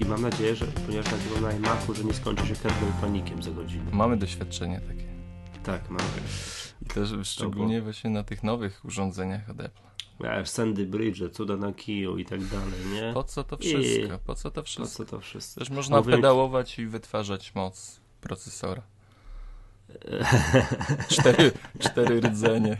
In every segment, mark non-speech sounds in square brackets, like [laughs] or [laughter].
I mam nadzieję, że ponieważ nagrywam na iMacu, że nie skończy się kernel panikiem za godzinę. Mamy doświadczenie takie. Tak, mam. I też szczególnie właśnie na tych nowych urządzeniach od Apple. Ja, Sandy Bridge, cuda na kiju i tak dalej, nie? Po co to I- wszystko? Po co to Po wszystko? co to wszystko? Też można Mówię- pedałować i wytwarzać moc procesora. [laughs] Cztery, cztery rdzenie.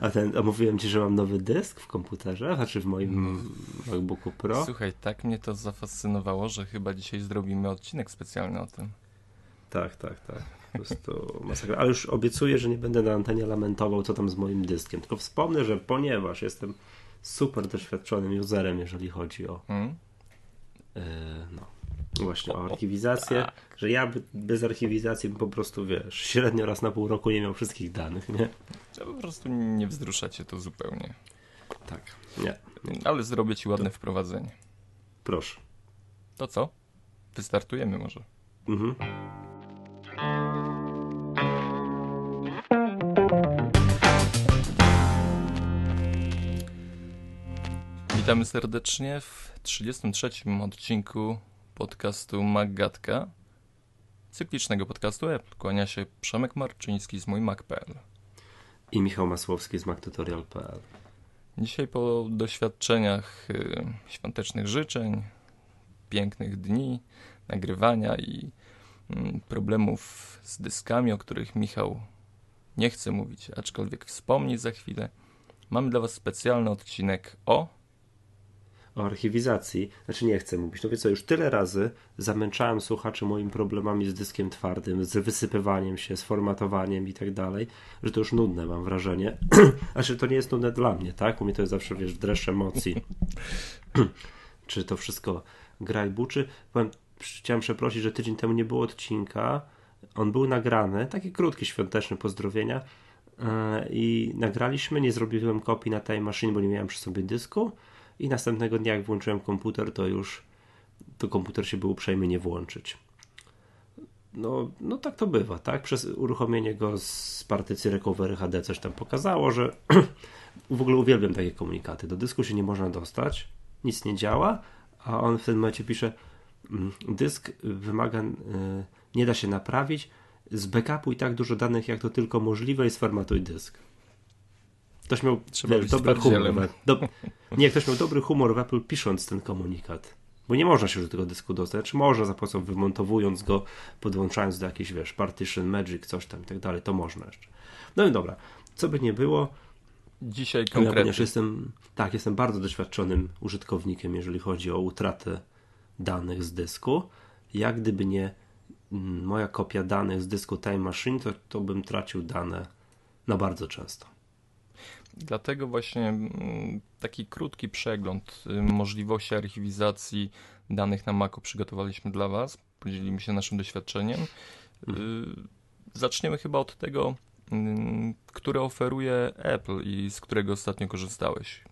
A, ten, a mówiłem ci, że mam nowy dysk w komputerze, znaczy w moim MacBooku Pro. Słuchaj, tak mnie to zafascynowało, że chyba dzisiaj zrobimy odcinek specjalny o tym. Tak, tak, tak. Po prostu masakra. Ale już obiecuję, że nie będę na antenie lamentował, co tam z moim dyskiem. Tylko wspomnę, że ponieważ jestem super doświadczonym userem, jeżeli chodzi o e, no, właśnie o archiwizację, tak. Że ja bez archiwizacji po prostu, wiesz, średnio raz na pół roku nie miał wszystkich danych, nie? To po prostu nie wzrusza cię to zupełnie. Tak. Nie. Ale zrobię ci ładne wprowadzenie. Proszę. To co? Wystartujemy może. Mhm. Witamy serdecznie w 33. odcinku podcastu Maggatka, cyklicznego podcastu Apple. Kłania się Przemek Marczyński z mój Mac.pl. I Michał Masłowski z MacTutorial.pl. Dzisiaj po doświadczeniach y, świątecznych życzeń, pięknych dni, nagrywania i mm, problemów z dyskami, o których Michał nie chce mówić, aczkolwiek wspomni za chwilę, mamy dla Was specjalny odcinek o o archiwizacji, znaczy nie chcę mówić, no wie co, już tyle razy zamęczałem słuchaczy moimi problemami z dyskiem twardym, z wysypywaniem się, z formatowaniem i tak dalej, że to już nudne mam wrażenie. [clears throat] znaczy to nie jest nudne dla mnie, tak? U mnie to jest zawsze, wiesz, dreszcz emocji. [clears throat] Czy to wszystko gra i buczy. Powiem, chciałem przeprosić, że tydzień temu nie było odcinka. On był nagrany, taki krótki, świąteczny, pozdrowienia. Yy, I nagraliśmy, nie zrobiłem kopii na Time Machine, bo nie miałem przy sobie dysku. I następnego dnia, jak włączyłem komputer, to już to komputer się był uprzejmy nie włączyć. No, no tak to bywa, tak? Przez uruchomienie go z partycji Recovery HD coś tam pokazało, że [clears throat] w ogóle uwielbiam takie komunikaty. Do dysku się nie można dostać, nic nie działa, a on w tym momencie pisze mm, dysk wymaga, y, nie da się naprawić, z backupu i tak dużo danych, jak to tylko możliwe i sformatuj dysk. Ktoś miał Trzeba wiesz, dobry humor. Do, nie, ktoś miał dobry humor w Apple pisząc ten komunikat. Bo nie można się do tego dysku dostać. Czy można za pomocą wymontowując go, podłączając do jakiejś, wiesz, partition, magic, coś tam i tak dalej, to można jeszcze. No i dobra, co by nie było, dzisiaj ja ponieważ konkretnie. jestem, tak, jestem bardzo doświadczonym użytkownikiem, jeżeli chodzi o utratę danych z dysku. Jak gdyby nie mm, moja kopia danych z dysku Time Machine, to, to bym tracił dane na bardzo często. Dlatego właśnie mm, taki krótki przegląd y, możliwości archiwizacji danych na Macu przygotowaliśmy dla Was. Podzielimy się naszym doświadczeniem. Y, Zaczniemy chyba od tego, mm, które oferuje Apple i z którego ostatnio korzystałeś.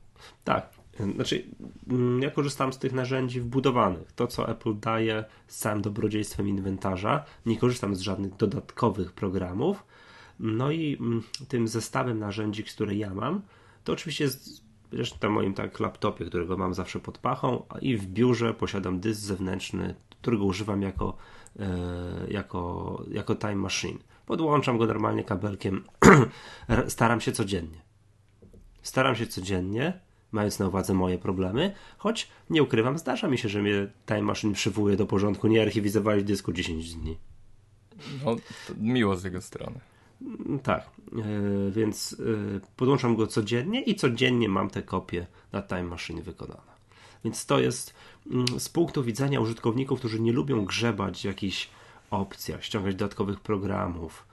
Tak. Znaczy, mm, ja korzystam z tych narzędzi wbudowanych. To, co Apple daje z całym dobrodziejstwem inwentarza. Nie korzystam z żadnych dodatkowych programów. No i mm, tym zestawem narzędzi, które ja mam, to oczywiście jest zresztą na moim tak laptopie, którego mam zawsze pod pachą, i w biurze posiadam dysk zewnętrzny, którego używam jako, e, jako, jako time machine. Podłączam go normalnie kabelkiem, [clears throat] staram się codziennie. Staram się codziennie, mając na uwadze moje problemy, choć nie ukrywam, zdarza mi się, że mnie Time Machine przywołuje do porządku, nie archiwizowali dysku 10 dni. No, miło z jego strony. Mm, Tak, e, więc e, podłączam go codziennie i codziennie mam te kopie na Time Machine wykonane. Więc to jest mm, z punktu widzenia użytkowników, którzy nie lubią grzebać w jakichś opcjach, ściągać dodatkowych programów,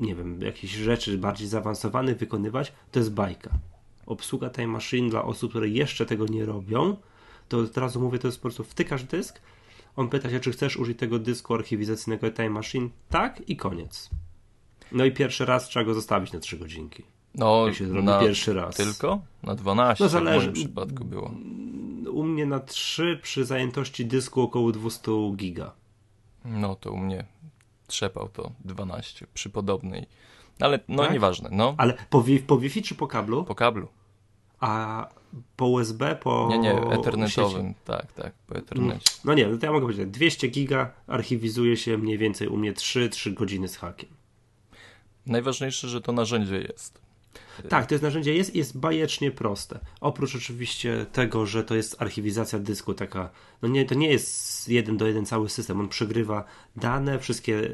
nie wiem, jakieś rzeczy bardziej zaawansowane wykonywać, to jest bajka. Obsługa Time Machine dla osób, które jeszcze tego nie robią, to od razu mówię, to jest po prostu wtykasz dysk, on pyta się, czy chcesz użyć tego dysku archiwizacyjnego Time Machine, tak i koniec. No i pierwszy raz trzeba go zostawić na 3 godzinki. No, Jak się zrobi na pierwszy raz. Tylko? Na 12 No w zależy. moim przypadku było. U mnie na 3 przy zajętości dysku około 200 giga. No to u mnie trzepał to 12 przy podobnej. Ale no tak? nieważne. No. Ale po, wi po Wi-Fi czy po kablu? Po kablu. A po USB, po. Nie, nie, ethernetowym, sieci. tak, tak, po Ethernecie. No nie, no to ja mogę powiedzieć, 200 giga archiwizuje się mniej więcej u mnie 3-3 godziny z hakiem. Najważniejsze, że to narzędzie jest. Tak, to jest narzędzie, jest, jest bajecznie proste. Oprócz oczywiście tego, że to jest archiwizacja dysku, taka, no nie, to nie jest jeden do jeden cały system. On przegrywa dane, wszystkie,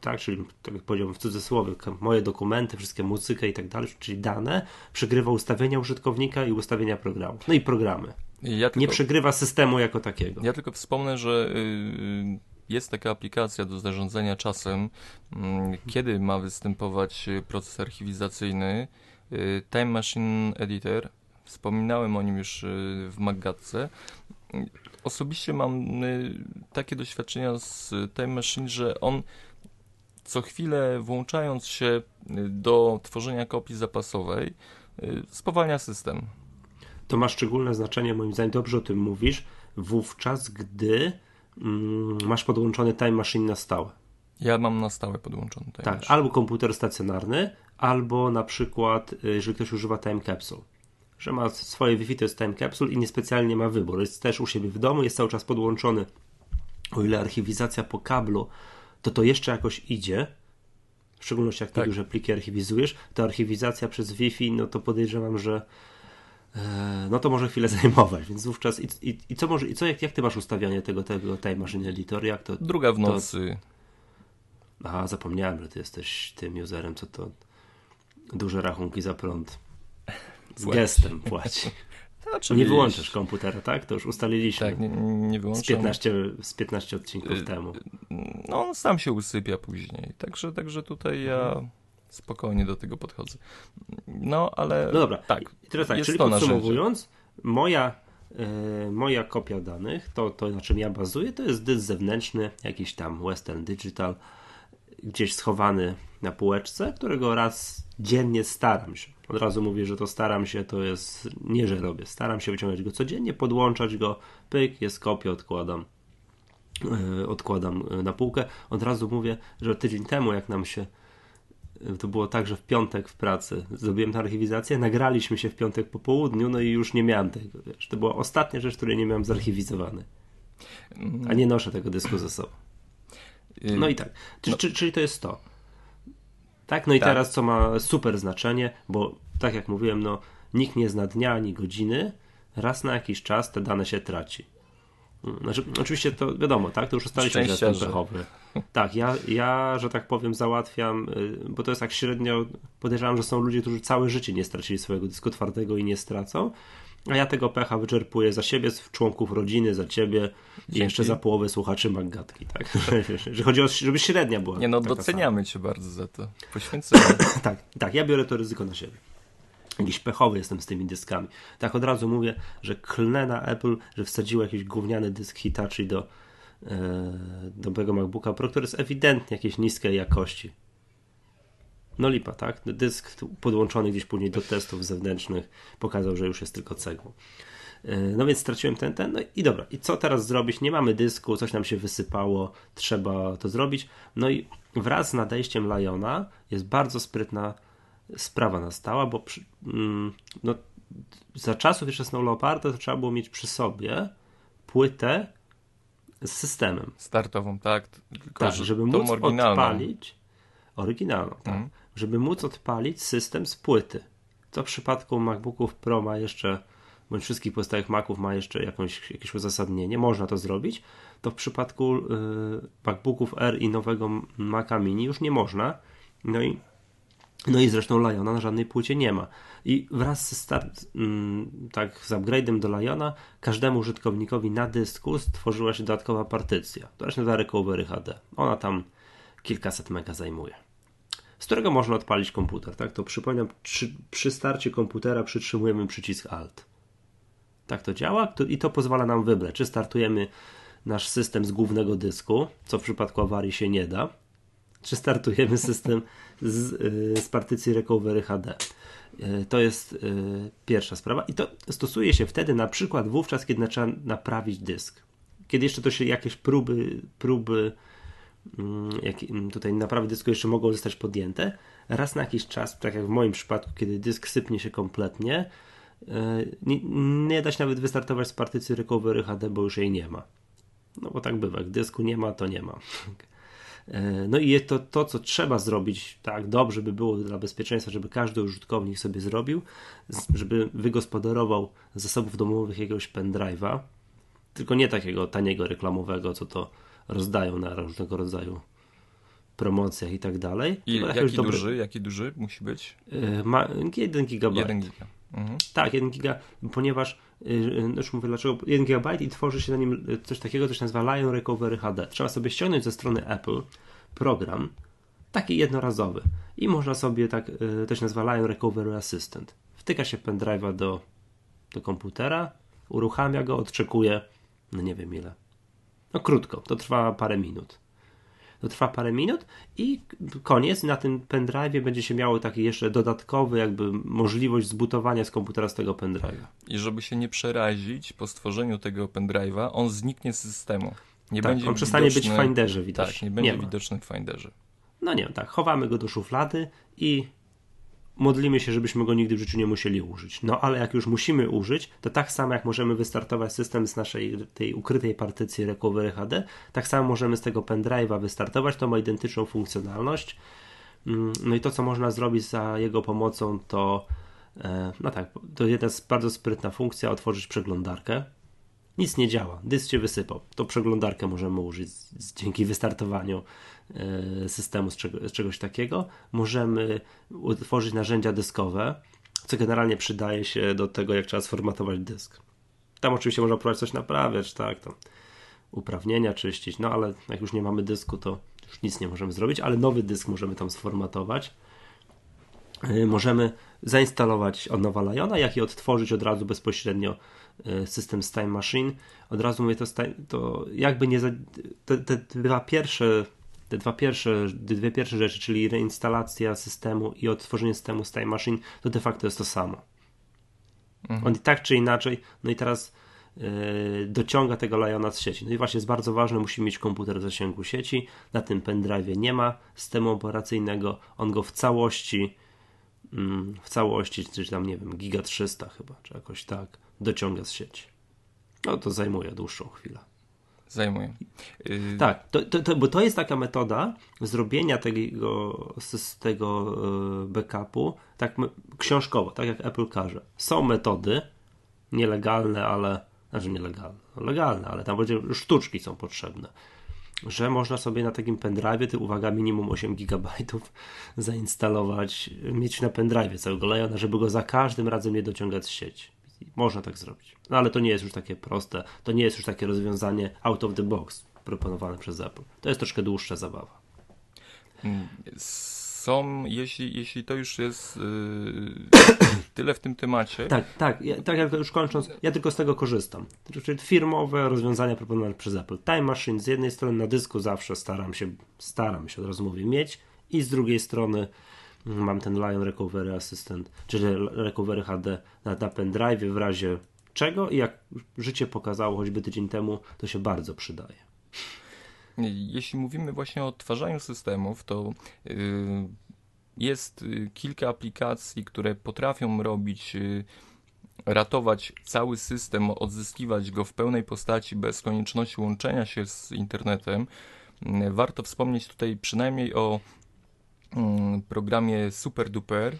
tak, czyli tak jak powiedziałem w cudzysłowie, moje dokumenty, wszystkie muzykę i tak dalej, czyli dane, przegrywa ustawienia użytkownika i ustawienia programu. No i programy. Ja tylko, nie przegrywa systemu jako takiego. Ja tylko wspomnę, że yy, jest taka aplikacja do zarządzania czasem, yy, kiedy ma występować proces archiwizacyjny. Y, Time Machine Editor. Wspominałem o nim już y, w Maggatce. Osobiście mam y, takie doświadczenia z Time Machine, że on co chwilę włączając się do tworzenia kopii zapasowej spowalnia system. To ma szczególne znaczenie, moim zdaniem, dobrze o tym mówisz, wówczas, gdy mm, masz podłączony Time Machine na stałe. Ja mam na stałe podłączony Time Tak, machine. albo komputer stacjonarny, albo na przykład, y, jeżeli ktoś używa time capsule, że ma swoje Wi-Fi, to jest time capsule i niespecjalnie ma wybór. Jest też u siebie w domu, jest cały czas podłączony. O ile archiwizacja po kablu, to to jeszcze jakoś idzie, w szczególności jak ty tak. duże pliki archiwizujesz, to archiwizacja przez Wi-Fi, no to podejrzewam, że no to może chwilę [laughs] zajmować, więc wówczas i, i, i co może, i co jak, jak ty masz ustawianie tego, tego Time Machine Editor, jak to? Druga w nocy. To... A, zapomniałem, że ty jesteś tym userem, co to duże rachunki za prąd. Z [laughs] Płaci. gestem płaci. [laughs] nie wyłączasz komputera, tak? To już ustaliliśmy. Tak, nie, nie wyłączam. Z 15, z 15 odcinków y, temu. No on sam się usypia później. Także, także tutaj ja spokojnie do tego podchodzę. No, ale... No dobra, tak. I teraz tak, czyli podsumowując, moja, yy, moja kopia danych, to, to na czym ja bazuję, to jest dysk zewnętrzny, jakiś tam Western Digital, gdzieś schowany na półeczce, którego raz dziennie staram się. Od razu mówię, że to staram się, to jest nie, że robię. Staram się wyciągać go codziennie, podłączać go, pyk, jest kopia, odkładam. Yy, odkładam e, na półkę. Od razu mówię, że tydzień temu, jak nam się e, to było tak, że w piątek w pracy zrobiłem tę archiwizację, nagraliśmy się w piątek po południu, no i już nie miałem tego. Wiesz, to była ostatnia rzecz, której nie miałem zarchiwizowany. A nie noszę tego dysku ze sobą. No i tak. Czyli, no. czyli to jest to. Tak, no i tak. teraz co ma super znaczenie, bo tak jak mówiłem, no nikt nie zna dnia ani godziny, raz na jakiś czas te dane się traci. Mm, znaczy, oczywiście to wiadomo, tak? To już ustaliliśmy, że jestem pechowy. [laughs] Tak, ja, ja, że tak powiem, załatwiam, y, bo to jest tak średnio, podejrzewam, że są ludzie, którzy całe życie nie stracili swojego dysku twardego i nie stracą, a ja tego pecha wyczerpuję za siebie, z członków rodziny, za ciebie Dzięki. i jeszcze za połowę słuchaczy Maggatki, tak? [laughs] że chodzi o, żeby średnia była. Nie no, doceniamy cię bardzo za to. Poświęcenie. [coughs] tak, tak, ja biorę to ryzyko na siebie. Jakiś pechowy jestem z tymi dyskami. Tak od razu mówię, że klnę na Apple, że wsadziło jakiś gówniany dysk Hitachi do e, dobrego MacBooka Pro, który jest ewidentnie jakiejś niskiej jakości no lipa, tak? Dysk podłączony gdzieś później do testów zewnętrznych pokazał, że już jest tylko cegłą. E, no więc straciłem ten, ten, no i dobra, i co teraz zrobić? Nie mamy dysku, coś nam się wysypało, trzeba to zrobić. No i wraz z nadejściem Liona jest bardzo sprytna sprawa nastała, bo przy, mm, no, za czasów jeszcze Snow Leoparda to trzeba było mieć przy sobie płytę z systemem. Startową, tak. Tylko, tak, żeby móc odpalić oryginalną, tak. Mm żeby móc odpalić system z płyty. Co w przypadku MacBooków Pro ma jeszcze, bądź wszystkich pozostałych Maców ma jeszcze jakąś, jakieś uzasadnienie, można to zrobić, to w przypadku y, MacBooków R i nowego Maca Mini już nie można. No i, no i zresztą Liona na żadnej płycie nie ma. I wraz z, start, mm, tak, z upgrade'em do Liona każdemu użytkownikowi na dysku stworzyła się dodatkowa partycja. To właśnie dla Recovery HD. Ona tam kilkaset mega zajmuje z którego można odpalić komputer. Tak? To przypominam, przy, przy starcie komputera przytrzymujemy przycisk Alt. Tak to działa i to pozwala nam wybrać, czy startujemy nasz system z głównego dysku, co w przypadku awarii się nie da, czy startujemy system z, y, z partycji Recovery HD. Y, to jest y, pierwsza sprawa i to stosuje się wtedy na przykład wówczas, kiedy trzeba naprawić dysk. Kiedy jeszcze to się jakieś próby, próby mm, jak mm, tutaj naprawy dysku jeszcze mogą zostać podjęte, raz na jakiś czas, tak jak w moim przypadku, kiedy dysk sypnie się kompletnie, nie, nie da się nawet wystartować z partycji Recovery HD, bo już jej nie ma. No bo tak bywa, jak dysku nie ma, to nie ma. [laughs] E, no i to, to, co trzeba zrobić, tak dobrze by było dla bezpieczeństwa, żeby każdy użytkownik sobie zrobił, żeby wygospodarował z zasobów domowych jakiegoś pendrive'a, tylko nie takiego taniego reklamowego, co to rozdają na różnego rodzaju promocjach i tak dalej. I jaki dobry... duży, jaki duży musi być? E, ma 1 GB. 1 giga. Mhm. Tak, 1 giga, ponieważ e, już mówię dlaczego 1 GB i tworzy się na nim coś takiego, co się nazywa Lion Recovery HD. Trzeba sobie ściągnąć ze strony Apple program, taki jednorazowy i można sobie tak, to się nazywa Lion Recovery Assistant. Wtyka się pendrive'a do, do komputera, uruchamia go, odczekuje, no nie wiem ile. No krótko, to trwa parę minut. To trwa parę minut i koniec. Na tym pendrive będzie się miało taki jeszcze dodatkowy, jakby możliwość zbutowania z komputera z tego pendrive'a. I żeby się nie przerazić po stworzeniu tego pendrive'a, on zniknie z systemu. Nie tak, będzie on przestanie być w Finderze widoczny. Tak, nie będzie nie widoczny w Finderze. No nie, tak, chowamy go do szuflady i modlimy się, żebyśmy go nigdy w życiu nie musieli użyć. No ale jak już musimy użyć, to tak samo jak możemy wystartować system z naszej tej ukrytej partycji Recovery HD, tak samo możemy z tego pendrive'a wystartować, to ma identyczną funkcjonalność. Mm, no i to, co można zrobić za jego pomocą, to e, no tak, to jedna bardzo sprytna funkcja, otworzyć przeglądarkę nic nie działa, dysk się wysypał. To przeglądarkę możemy użyć dzięki wystartowaniu e, systemu z, czego, z, czegoś takiego. Możemy utworzyć narzędzia dyskowe, co generalnie przydaje się do tego, jak trzeba sformatować dysk. Tam oczywiście można próbować coś naprawiać, tak, tam uprawnienia czyścić, no ale jak już nie mamy dysku, to już nic nie możemy zrobić, ale nowy dysk możemy tam sformatować. E, możemy zainstalować od nowa Liona, jak i odtworzyć od razu bezpośrednio system z Time Machine. Od razu mówię, to, to jakby nie. Za, te, te, dwa pierwsze. Te dwa pierwsze, dwie pierwsze rzeczy, czyli reinstalacja systemu i odtworzenie systemu z Time Machine, to de facto jest to samo. Mhm. On tak czy inaczej, no i teraz yy, dociąga tego Liona z sieci. No i właśnie jest bardzo ważne, musimy mieć komputer w zasięgu sieci. Na tym pendrive nie ma systemu operacyjnego. On go w całości, yy, w całości, czy tam nie wiem, giga 300 chyba, czy jakoś tak dociąga z sieci. No to zajmuje dłuższą chwilę. Zajmuje. Yy... Tak, to, to, to, bo to jest taka metoda zrobienia tego, z tego e, backupu tak książkowo, tak jak Apple każe. Są metody nielegalne, ale znaczy nielegalne, no legalne, ale tam będzie sztuczki są potrzebne. Że można sobie na takim pendrive, ty uwaga, minimum 8 GB [laughs] zainstalować, mieć na pendrive całego Leona, żeby go za każdym razem nie dociągać z sieci. Można tak zrobić. No ale to nie jest już takie proste. To nie jest już takie rozwiązanie out of the box proponowane przez Apple. To jest troszkę dłuższa zabawa. Są, jeśli, jeśli to już jest yy, [coughs] tyle w tym temacie. Tak, tak. Ja, tak jak już kończąc, ja tylko z tego korzystam. Czyli firmowe rozwiązania proponowane przez Apple. Time Machine z jednej strony na dysku zawsze staram się, staram się od razu mówię, mieć i z drugiej strony mam ten Lion Recovery Assistant, czyli Recovery HD na, na pendrive w razie czego i jak życie pokazało choćby tydzień temu, to się bardzo przydaje. Jeśli mówimy właśnie o odtwarzaniu systemów, to yy, jest y, kilka aplikacji, które potrafią robić, yy, ratować cały system, odzyskiwać go w pełnej postaci bez konieczności łączenia się z internetem. Warto wspomnieć tutaj przynajmniej o programie Super Duper,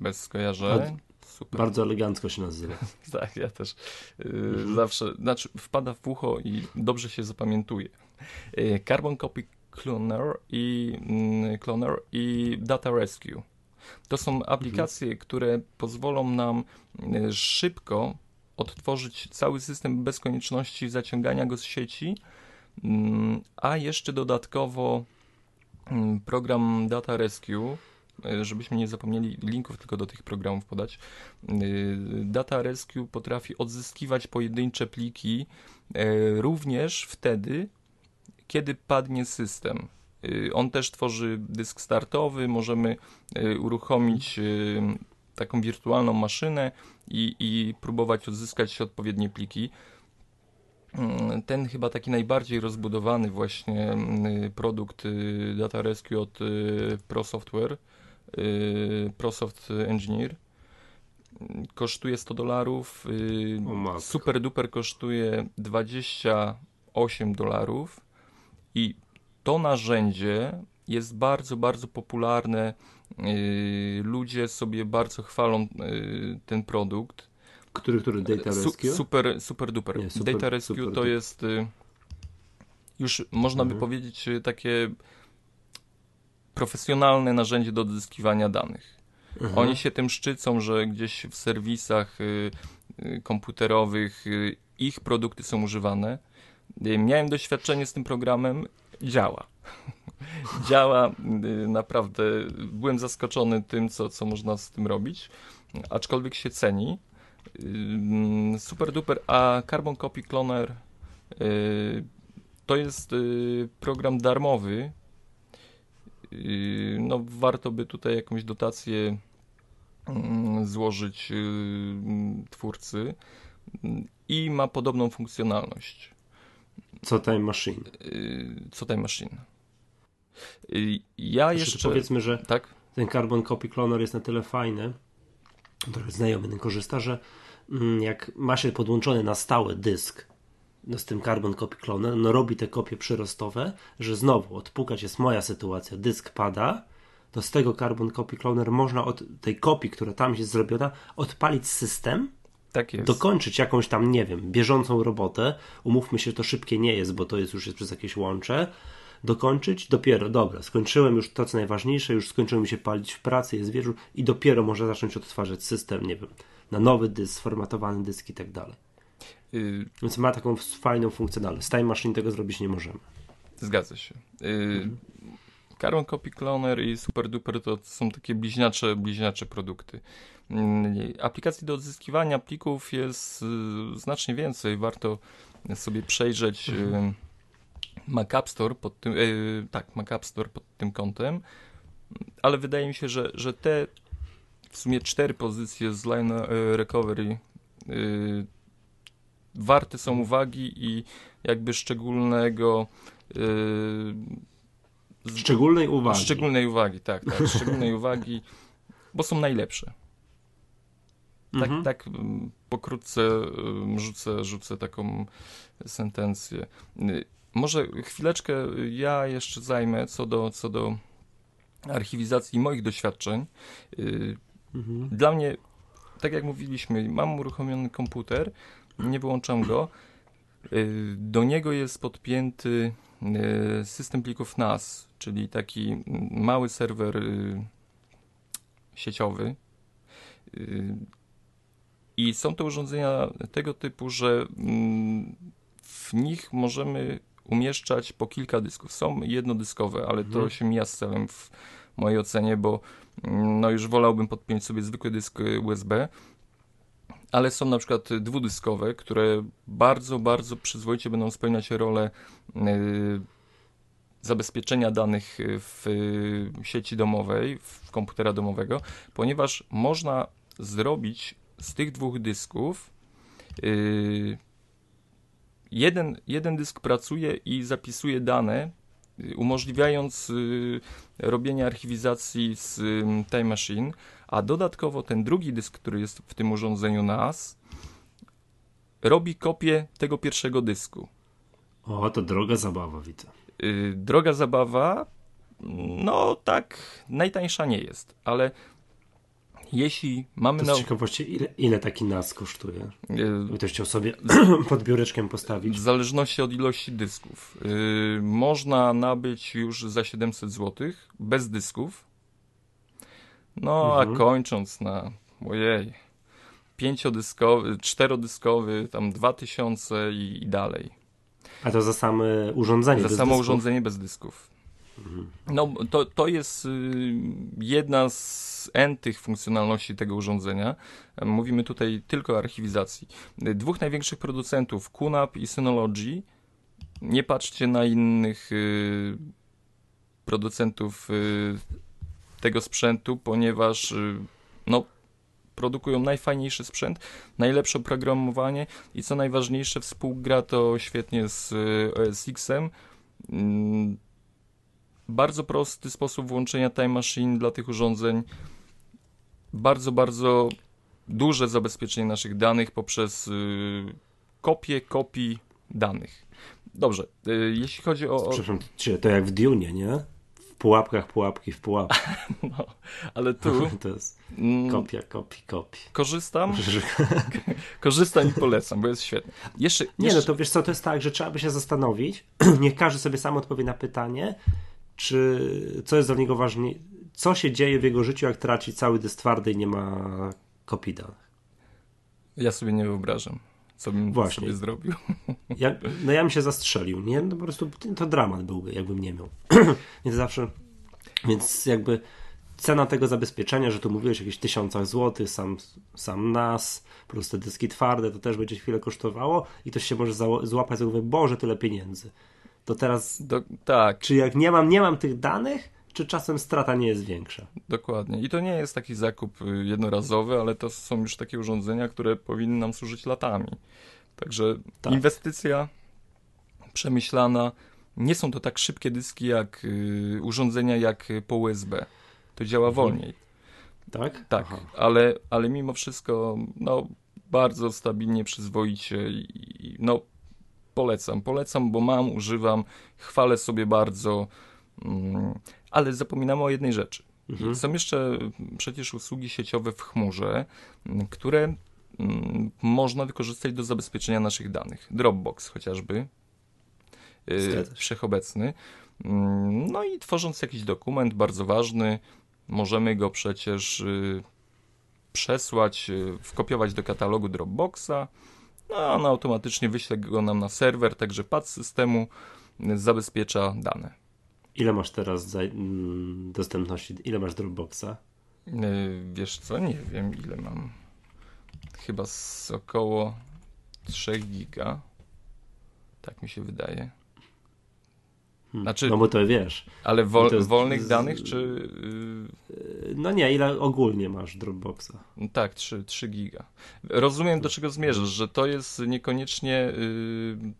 bez skojarzeń. Super. Bardzo elegancko się nazywa. [laughs] tak, ja też y, mhm. zawsze, znaczy wpada w ucho i dobrze się zapamiętuje. Y, Carbon Copy Cloner i, mm, Cloner i Data Rescue. To są aplikacje, mhm. które pozwolą nam y, szybko odtworzyć cały system bez konieczności zaciągania go z sieci, mm, a jeszcze dodatkowo Mm, program Data Rescue, e, żebyśmy nie zapomnieli linków tylko do tych programów podać. E, Data Rescue potrafi odzyskiwać pojedyncze pliki e, również wtedy, kiedy padnie system. On też tworzy dysk startowy, możemy uruchomić taką wirtualną maszynę i, i próbować odzyskać odpowiednie pliki. Mm, ten chyba taki najbardziej rozbudowany właśnie mm, produkt y, Data Rescue od y, Pro Software, y, ProSoft Engineer kosztuje 100 dolarów, Super Duper kosztuje 28 dolarów i to narzędzie jest bardzo, bardzo popularne. Ludzie sobie bardzo chwalą ten produkt który, który? Data Rescue? super, super duper. Nie, super, Data Rescue super to jest y, już można mhm. by powiedzieć y, takie profesjonalne narzędzie do odzyskiwania danych. Mhm. Oni się tym szczycą, że gdzieś w serwisach y, komputerowych ich produkty są używane. Miałem doświadczenie z tym programem, działa. [laughs] działa, naprawdę byłem zaskoczony tym, co, co można z tym robić, aczkolwiek się ceni. Super duper, a Carbon Copy Cloner y, to jest y, program darmowy. Y, no, warto by tutaj jakąś dotację mm, złożyć twórcy i ma podobną funkcjonalność. Co Time Machine? Co Time Machine. Ja jeszcze. Powiedzmy, że tak? ten Carbon Copy Cloner jest na tyle fajny, trochę znajomy ten korzysta, że mm, jak ma się podłączony na stałe dysk no z tym Carbon Copy Cloner, no robi te kopie przyrostowe, że znowu odpukać jest moja sytuacja, dysk pada, to z tego Carbon Copy Cloner można od tej kopii, która tam jest zrobiona, odpalić system, tak jest. dokończyć jakąś tam, nie wiem, bieżącą robotę. Umówmy się, to szybkie nie jest, bo to jest już jest przez jakieś łącze dokończyć, dopiero, dobra, skończyłem już to, co najważniejsze, już skończyłem się palić w pracy, jest wieczór i dopiero można zacząć odtwarzać system, nie wiem, na nowy dysk, sformatowany dysk i tak dalej. Yy... Więc ma taką fajną funkcjonalność. Z Time Machine tego zrobić nie możemy. Zgadza się. Yy... Mhm. Carbon Copy Cloner i Super Duper to są takie bliźniacze, bliźniacze produkty. Yy, aplikacji do odzyskiwania plików jest yy, znacznie więcej. Warto sobie przejrzeć mhm Mac Store pod tym, yy, tak, Mac Store pod tym kątem, ale wydaje mi się, że, że te w sumie cztery pozycje z Line Recovery yy, warte są uwagi i jakby szczególnego yy, szczególnej uwagi. Szczególnej uwagi, tak, tak szczególnej [laughs] uwagi, bo są najlepsze. Tak, mhm. tak pokrótce rzucę, rzucę taką sentencję. Może chwileczkę ja jeszcze zajmę co do, co do archiwizacji moich doświadczeń. Y, mhm. Dla mnie, tak jak mówiliśmy, mam uruchomiony komputer, nie wyłączam go. Y, do niego jest podpięty y, system plików NAS, czyli taki mały serwer sieciowy. I są to urządzenia tego typu, że mm, w nich możemy umieszczać po kilka dysków. Są jednodyskowe, ale to mhm. się mija z celem w mojej ocenie, bo mm, no już wolałbym podpiąć sobie zwykły dysk USB, ale są na przykład dwudyskowe, które bardzo, bardzo przyzwoicie będą spełniać rolę yy, zabezpieczenia danych w sieci domowej, w komputera domowego, ponieważ można zrobić z tych dwóch dysków yy, jeden, jeden dysk pracuje i zapisuje dane, y, umożliwiając y, robienie archiwizacji z Time Machine, a dodatkowo ten drugi dysk, który jest w tym urządzeniu NAS, robi kopię tego pierwszego dysku. O, to droga zabawa, widzę. Y, droga zabawa, no tak, najtańsza nie jest, ale jeśli mamy... To z na... ciekawości, ile, ile taki NAS kosztuje? Yy, Ktoś chciał sobie [clears throat] pod biureczkiem postawić. W zależności od ilości dysków. Yy, można nabyć już za 700 zł, bez dysków. No, mhm. a kończąc na, ojej, pięciodyskowy, czterodyskowy, tam 2000 i, i dalej. A to za same urządzenie Za samo dysków? urządzenie bez dysków. No, to, to jest y, jedna z N tych funkcjonalności tego urządzenia. Mówimy tutaj tylko o archiwizacji. Dwóch największych producentów, QNAP i Synology, nie patrzcie na innych y, producentów y, tego sprzętu, ponieważ no, produkują najfajniejszy sprzęt, najlepsze oprogramowanie i co najważniejsze, współgra to świetnie z OS X-em. Bardzo prosty sposób włączenia Time Machine dla tych urządzeń. Bardzo, bardzo duże zabezpieczenie naszych danych poprzez y, kopię kopii danych. Dobrze, y, jeśli chodzi o... Przepraszam, to jak w Dune, nie? W pułapkach pułapki w pułapki. [laughs] No, ale tu... [laughs] to jest mm, kopia, kopii, kopii. Korzystam, [laughs] korzystam i polecam, bo jest świetne. Jeszcze, nie, jeszcze... no to wiesz co, to jest tak, że trzeba by się zastanowić, [clears throat] niech każdy sobie sam odpowie na pytanie, czy co jest dla niego ważniejsze, co się dzieje w jego życiu, jak traci cały dysk twardy i nie ma kopii danych. Ja sobie nie wyobrażam co bym Właśnie. sobie zrobił. Ja, no ja bym się zastrzelił, nie? No po prostu to dramat byłby, jakbym nie miał. [clears throat] Więc zawsze, więc jakby cena tego zabezpieczenia, że tu mówiłeś o jakichś tysiącach złotych, sam, sam nas, plus te dyski twarde, to też będzie chwilę kosztowało i ktoś się może złapać i mówi, Boże, tyle pieniędzy. To teraz, Do, tak. czy jak nie mam, nie mam tych danych, czy czasem strata nie jest większa. Dokładnie. I to nie jest taki zakup y, jednorazowy, ale to są już takie urządzenia, które powinny nam służyć latami. Także tak. inwestycja przemyślana. Nie są to tak szybkie dyski jak y, urządzenia jak po USB. To działa mhm. wolniej. Tak? Tak, ale, ale mimo wszystko no, bardzo stabilnie, przyzwoicie i, no polecam, polecam, bo mam, używam, chwalę sobie bardzo. Mm, ale zapominamy o jednej rzeczy. Mhm. Są jeszcze przecież usługi sieciowe w chmurze, które mm, można wykorzystać do zabezpieczenia naszych danych. Dropbox chociażby, yy, wszechobecny. Mm, no i tworząc jakiś dokument bardzo ważny, możemy go przecież yy, przesłać, yy, wkopiować do katalogu Dropboxa, no on automatycznie wyśle go nam na serwer, także pad systemu zabezpiecza dane. Ile masz teraz za, mm, dostępności? Ile masz Dropboxa? Yy, wiesz co, nie wiem ile mam. Chyba z około 3 giga. Tak mi się wydaje. Hmm. Znaczy, no bo to wiesz. Ale wol, jest, wolnych z, danych, czy. Yy... No nie, ile ogólnie masz Dropboxa? No tak, 3, 3 giga. Rozumiem, do czego zmierzasz, że to jest niekoniecznie. Yy...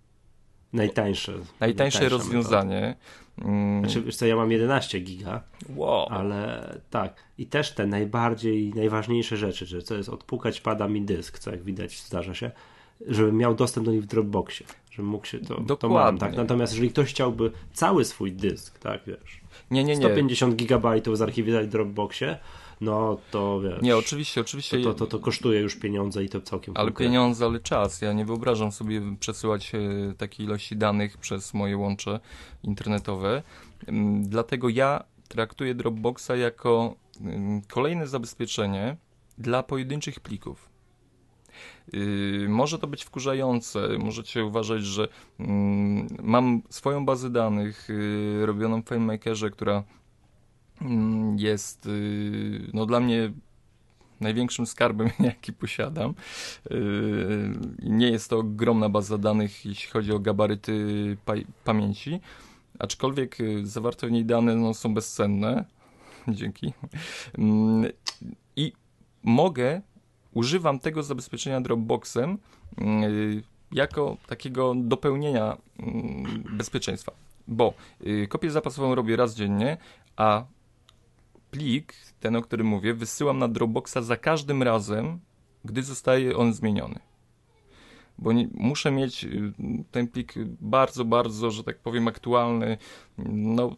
Najtańsze. Najtańsze rozwiązanie. Mm. Znaczy, wiesz co, ja mam 11 giga, wow. ale tak. I też te najbardziej, najważniejsze rzeczy, że co jest odpukać, pada mi dysk, co jak widać zdarza się, żebym miał dostęp do nich w Dropboxie, żebym mógł się to, Dokładnie. to mam, tak. Natomiast jeżeli ktoś chciałby cały swój dysk, tak, wiesz, nie, nie, nie. 150 gigabajtów zarchiwizować w Dropboxie, no to wiesz. Nie, oczywiście, oczywiście. To, to, to, kosztuje już pieniądze i to całkiem Ale pieniądze, ale czas. Ja nie wyobrażam sobie przesyłać e, takiej ilości danych przez moje łącze internetowe. Mm, dlatego ja traktuję Dropboxa jako mm, kolejne zabezpieczenie dla pojedynczych plików. Yy, może to być wkurzające, możecie uważać, że yy, mam swoją bazę danych yy, robioną w FileMakerze, która Mm, jest y, no, dla mnie największym skarbem, [laughs] jaki posiadam. Y, nie jest to ogromna baza danych, jeśli chodzi o gabaryty pa pamięci, aczkolwiek y, zawarte w niej dane no, są bezcenne. [laughs] Dzięki. Mm, I mogę, używam tego zabezpieczenia Dropboxem jako takiego dopełnienia mm, bezpieczeństwa, bo kopię zapasową robię raz dziennie, a plik, ten o którym mówię, wysyłam na Dropboxa za każdym razem, gdy zostaje on zmieniony. Bo nie, muszę mieć y, ten plik bardzo, bardzo, że tak powiem, aktualny. No,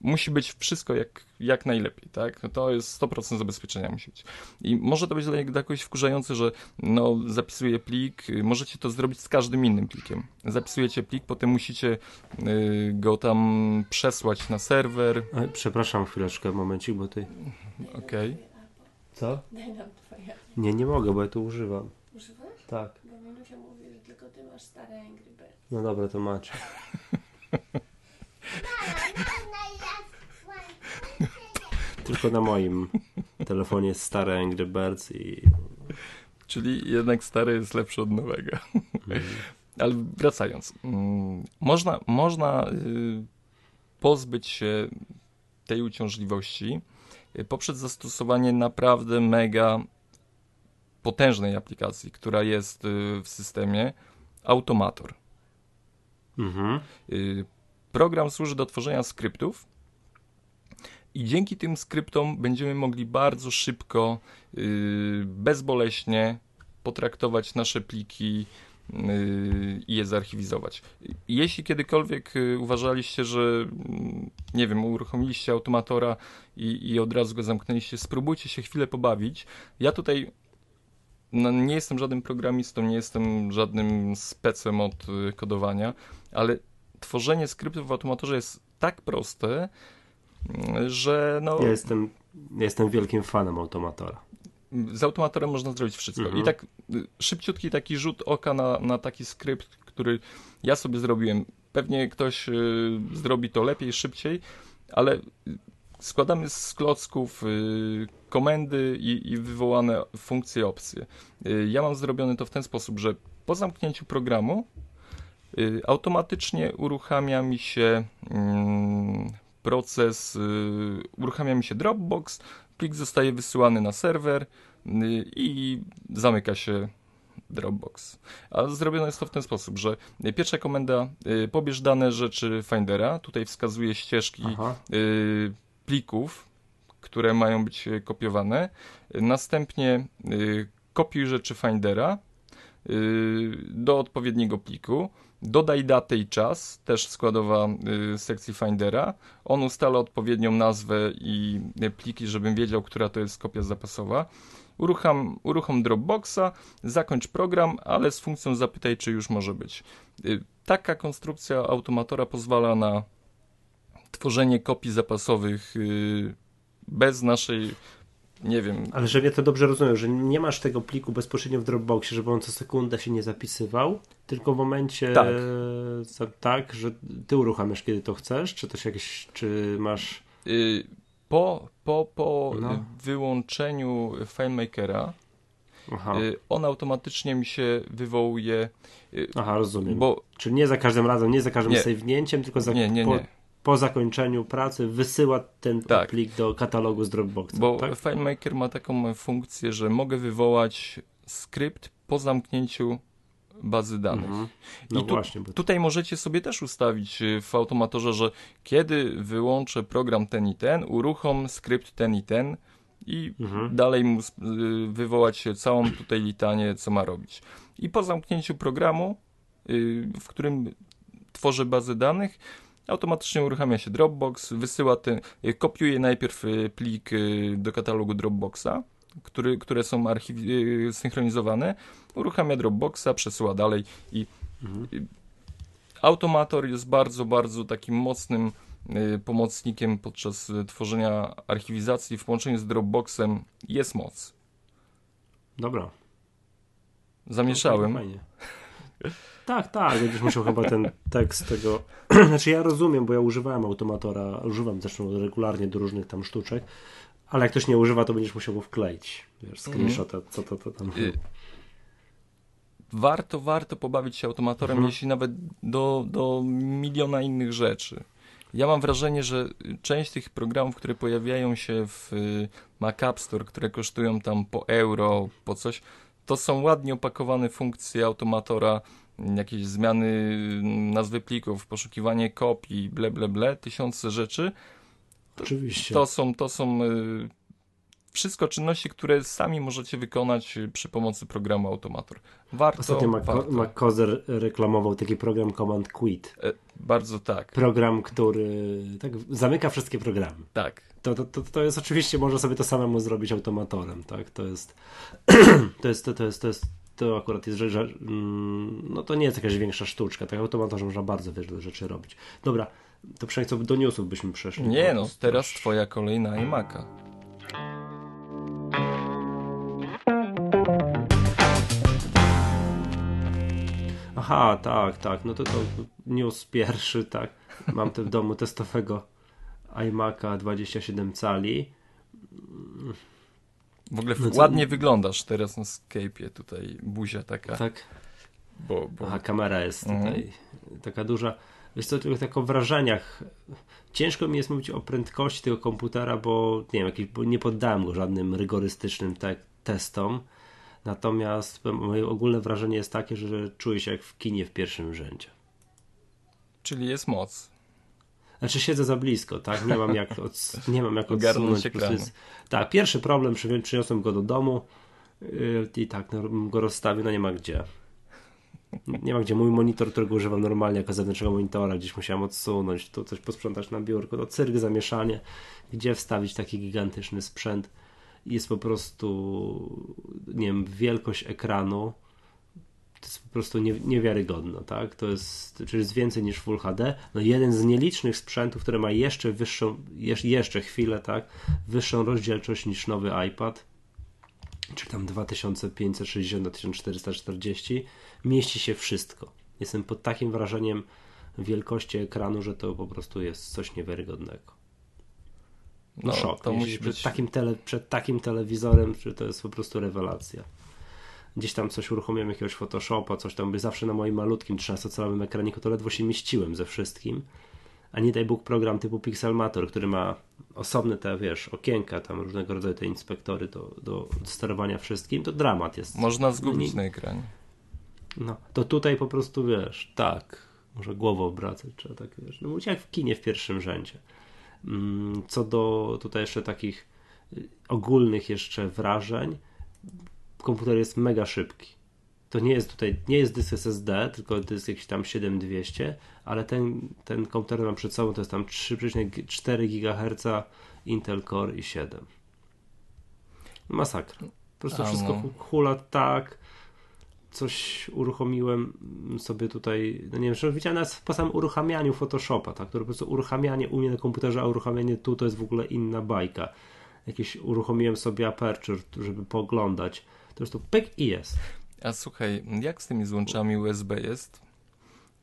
musi być wszystko jak, jak najlepiej, tak? No to jest 100% zabezpieczenia musi być. I może to być dla niego jakoś wkurzające, że no, zapisuję plik, możecie to zrobić z każdym innym plikiem. Zapisujecie plik, potem musicie y, go tam przesłać na serwer. A, przepraszam chwileczkę, momencik, bo ty... Okej. Okay. Co? Nie, nie mogę, bo ja to używam. Używasz? Tak. Bo Minusia mówi, że tylko ty masz stare Angry Birds. No dobra, to macie. [laughs] Tylko na moim telefonie jest stare Angry Birds i... Czyli jednak stary jest lepszy od nowego. Mhm. Ale wracając. Mm, można, można y, pozbyć się tej uciążliwości y, poprzez zastosowanie naprawdę mega potężnej aplikacji, która jest y, w systemie, Automator. Mhm. Program służy do tworzenia skryptów i dzięki tym skryptom będziemy mogli bardzo szybko, y, bezboleśnie potraktować nasze pliki y, i je zarchiwizować. Jeśli kiedykolwiek y, uważaliście, że mm, nie wiem, uruchomiliście automatora i, i od razu go zamknęliście, spróbujcie się chwilę pobawić. Ja tutaj no, nie jestem żadnym programistą, nie jestem żadnym specem od kodowania, ale tworzenie skryptów w automatorze jest tak proste, że no, Ja jestem, ja jestem wielkim fanem automatora. z automatorem można zrobić wszystko. Mhm. I tak y, szybciutki taki rzut oka na, na taki skrypt, który ja sobie zrobiłem. Pewnie ktoś y, zrobi to lepiej, szybciej, ale y, składamy z klocków y, komendy i, i wywołane funkcje, opcje. Y, ja mam zrobione to w ten sposób, że po zamknięciu programu y, automatycznie uruchamia mi się mm, proces, y, uruchamia mi się Dropbox, plik zostaje wysyłany na serwer y, i zamyka się Dropbox. A zrobione jest to w ten sposób, że pierwsza komenda y, pobierz dane rzeczy Findera, tutaj wskazuje ścieżki Aha. plików, które mają być kopiowane. Następnie kopiuj rzeczy Findera do odpowiedniego pliku. Dodaj datę i czas, też składowa y, sekcji Findera. On ustala odpowiednią nazwę i y, pliki, żebym wiedział, która to jest kopia zapasowa. Urucham, uruchom Dropboxa, zakończ program, ale z funkcją zapytaj, czy już może być. Y, Taka konstrukcja automatora pozwala na tworzenie kopii zapasowych bez naszej, nie wiem, Ale że ja to dobrze rozumiem, że nie masz tego pliku bezpośrednio w Dropboxie, żeby on co sekundę się nie zapisywał, tylko w momencie Tak. za- tak, że ty uruchamiasz kiedy to chcesz, czy też jakieś, czy masz Y, po, po, po No. wyłączeniu FileMakera aha, y, on automatycznie mi się wywołuje, y, aha rozumiem. bo Czyli nie za każdym razem, nie za każdym Nie. save'nięciem, tylko za, nie, nie, nie, po zakończeniu pracy wysyła ten Tak. plik do katalogu z Dropboxa, bo tak? FileMaker ma taką funkcję, że mogę wywołać skrypt po zamknięciu bazy danych. Mhm. No I tu- właśnie, bo Tutaj możecie sobie też ustawić y, w automatorze, że kiedy wyłączę program ten i ten, uruchom skrypt ten i ten i Mhm. dalej mu y, wywołać całą tutaj litanię, co ma robić. I po zamknięciu programu, y, w którym tworzę bazę danych, automatycznie uruchamia się Dropbox, wysyła ten, y, kopiuje najpierw y, plik y, do katalogu Dropboxa, który, które są archiw- y, synchronizowane, uruchamia Dropboxa, przesyła dalej i Mhm. Automator jest bardzo, bardzo takim mocnym pomocnikiem podczas tworzenia archiwizacji. W połączeniu z Dropboxem jest moc. dobra. Zamieszałem. Fajnie. Tak, tak, będziesz musiał chyba ten tekst tego. [clears throat] znaczy ja rozumiem, bo ja używałem automatora, używam zresztą regularnie do różnych tam sztuczek, ale jak ktoś nie używa, to będziesz musiał go wkleić. Wiesz, screenshota, co to, to tam. Y, Warto, warto pobawić się automatorem, Mhm. jeśli nawet do, do miliona innych rzeczy. Ja mam wrażenie, że część tych programów, które pojawiają się w y, Mac App Store, które kosztują tam po euro, po coś, to są ładnie opakowane funkcje automatora, jakieś zmiany nazwy plików, poszukiwanie kopii, ble, ble, ble, tysiące rzeczy. Oczywiście. To są, to są y, wszystko czynności, które sami możecie wykonać y, przy pomocy programu Automator. Warto, Ostatnio. MacCozer reklamował taki program Command Quit. E, bardzo tak, Program, który tak zamyka wszystkie programy. tak. To, to, to, to jest oczywiście, można sobie to samemu zrobić automatorem, tak? To jest, [clears throat] to jest, to, to jest, to jest, to akurat jest rzecz, że, mm, no to nie jest jakaś większa sztuczka, tak? Automatorze można bardzo wiele rzeczy robić. Dobra, to przynajmniej co do newsów byśmy przeszli. Nie no, teraz twoja kolej na iMac'a. Aha, tak, tak, no to to news pierwszy, tak. Mam tu w domu testowego iMac'a 27 cali. W ogóle No co- ładnie wyglądasz teraz na Skype'ie, tutaj buzia taka, Tak. bo, bo Aha, kamera jest Mhm. tutaj taka duża. Wiesz co, tylko tak o wrażeniach. Ciężko mi jest mówić o prędkości tego komputera, bo nie wiem, jakiś, bo nie poddałem go żadnym rygorystycznym te testom. Natomiast moje ogólne wrażenie jest takie, że czuję się jak w kinie w pierwszym rzędzie. Czyli jest moc. Znaczy siedzę za blisko, tak? Nie mam jak, od, [laughs] nie mam jak odsunąć. Jest, tak, pierwszy problem, przyniosłem go do domu yy, i tak, no, go rozstawię, no nie ma gdzie. Nie ma gdzie. Mój monitor, którego używam normalnie jako zewnętrznego monitora, gdzieś musiałem odsunąć, tu coś posprzątać na biurku, to cyrk, zamieszanie. Gdzie wstawić taki gigantyczny sprzęt? Jest po prostu, nie wiem, wielkość ekranu to jest po prostu nie, niewiarygodne, tak? To jest, czyli jest więcej niż Full HD. No jeden z nielicznych sprzętów, który ma jeszcze wyższą, jeszcze chwilę, tak? Wyższą rozdzielczość niż nowy iPad, czy tam 2560 na 1440, mieści się wszystko. Jestem pod takim wrażeniem wielkości ekranu, że to po prostu jest coś niewiarygodnego. No, no szok. To musi przed, być... takim tele, przed takim telewizorem, czy to jest po prostu rewelacja gdzieś tam coś uruchomiłem, jakiegoś Photoshopa, coś tam, by zawsze na moim malutkim 13-calowym ekraniku to ledwo się mieściłem ze wszystkim. A nie daj Bóg program typu Pixelmator, który ma osobne te, wiesz, okienka, tam różnego rodzaju te inspektory do, do sterowania wszystkim, to dramat jest. Można zgubić no, na ekranie. No, to tutaj po prostu, wiesz, tak, może głową obracać, trzeba tak, wiesz, no jak w kinie w pierwszym rzędzie. Mm, co do tutaj jeszcze takich y, ogólnych jeszcze wrażeń, komputer jest mega szybki. To nie jest tutaj, nie jest dysk SSD, tylko dysk jakiś tam 7200, ale ten, ten komputer mam przed sobą to jest tam 3,4 GHz Intel Core i 7. Masakra. Po prostu wszystko no. hula tak. Coś uruchomiłem sobie tutaj, no nie wiem, że widziałem nas po samym uruchamianiu Photoshopa, tak, które po prostu uruchamianie u mnie na komputerze, a uruchamianie tu to jest w ogóle inna bajka. Jakieś uruchomiłem sobie Aperture, żeby poglądać to jest to pyk i jest. A słuchaj, jak z tymi złączami USB jest?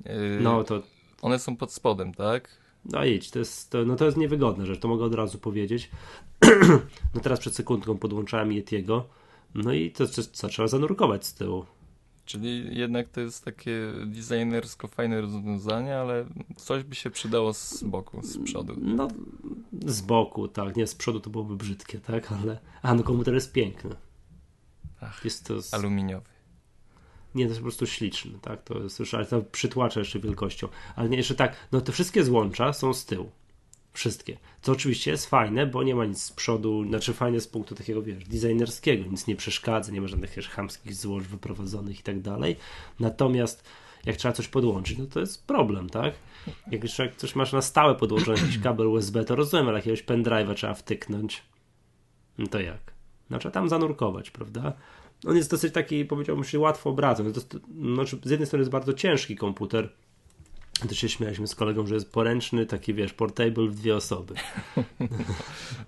Yy, no to... One są pod spodem, tak? No idź, to jest, to, no to jest niewygodne rzecz, to mogę od razu powiedzieć. [clears throat] no teraz przed sekundką podłączałem Yetiego, no i to, to, to trzeba zanurkować z tyłu. Czyli jednak to jest takie designersko fajne rozwiązanie, ale coś by się przydało z boku, z przodu. No, z boku, tak. Nie, z przodu to byłoby brzydkie, tak, ale... A, no komputer jest piękny. Ach, jest to z... aluminiowy. Nie, to jest po prostu śliczny, tak? To jest już, ale to przytłacza jeszcze wielkością. Ale nie, jeszcze tak, no te wszystkie złącza są z tyłu. Wszystkie. Co oczywiście jest fajne, bo nie ma nic z przodu, znaczy fajne z punktu takiego, wiesz, designerskiego, nic nie przeszkadza, nie ma żadnych wiesz, chamskich złącz wyprowadzonych i tak dalej. Natomiast jak trzeba coś podłączyć, no to jest problem, tak? Jak już coś masz na stałe podłączone, jakiś kabel USB, to rozumiem, ale jakiegoś pendrive'a trzeba wtyknąć. No to jak? No, trzeba tam zanurkować, prawda? On jest dosyć taki, powiedziałbym, się łatwo obracany. Znaczy, z jednej strony jest bardzo ciężki komputer, też się śmialiśmy z kolegą, że jest poręczny, taki wiesz, portable w dwie osoby. [laughs]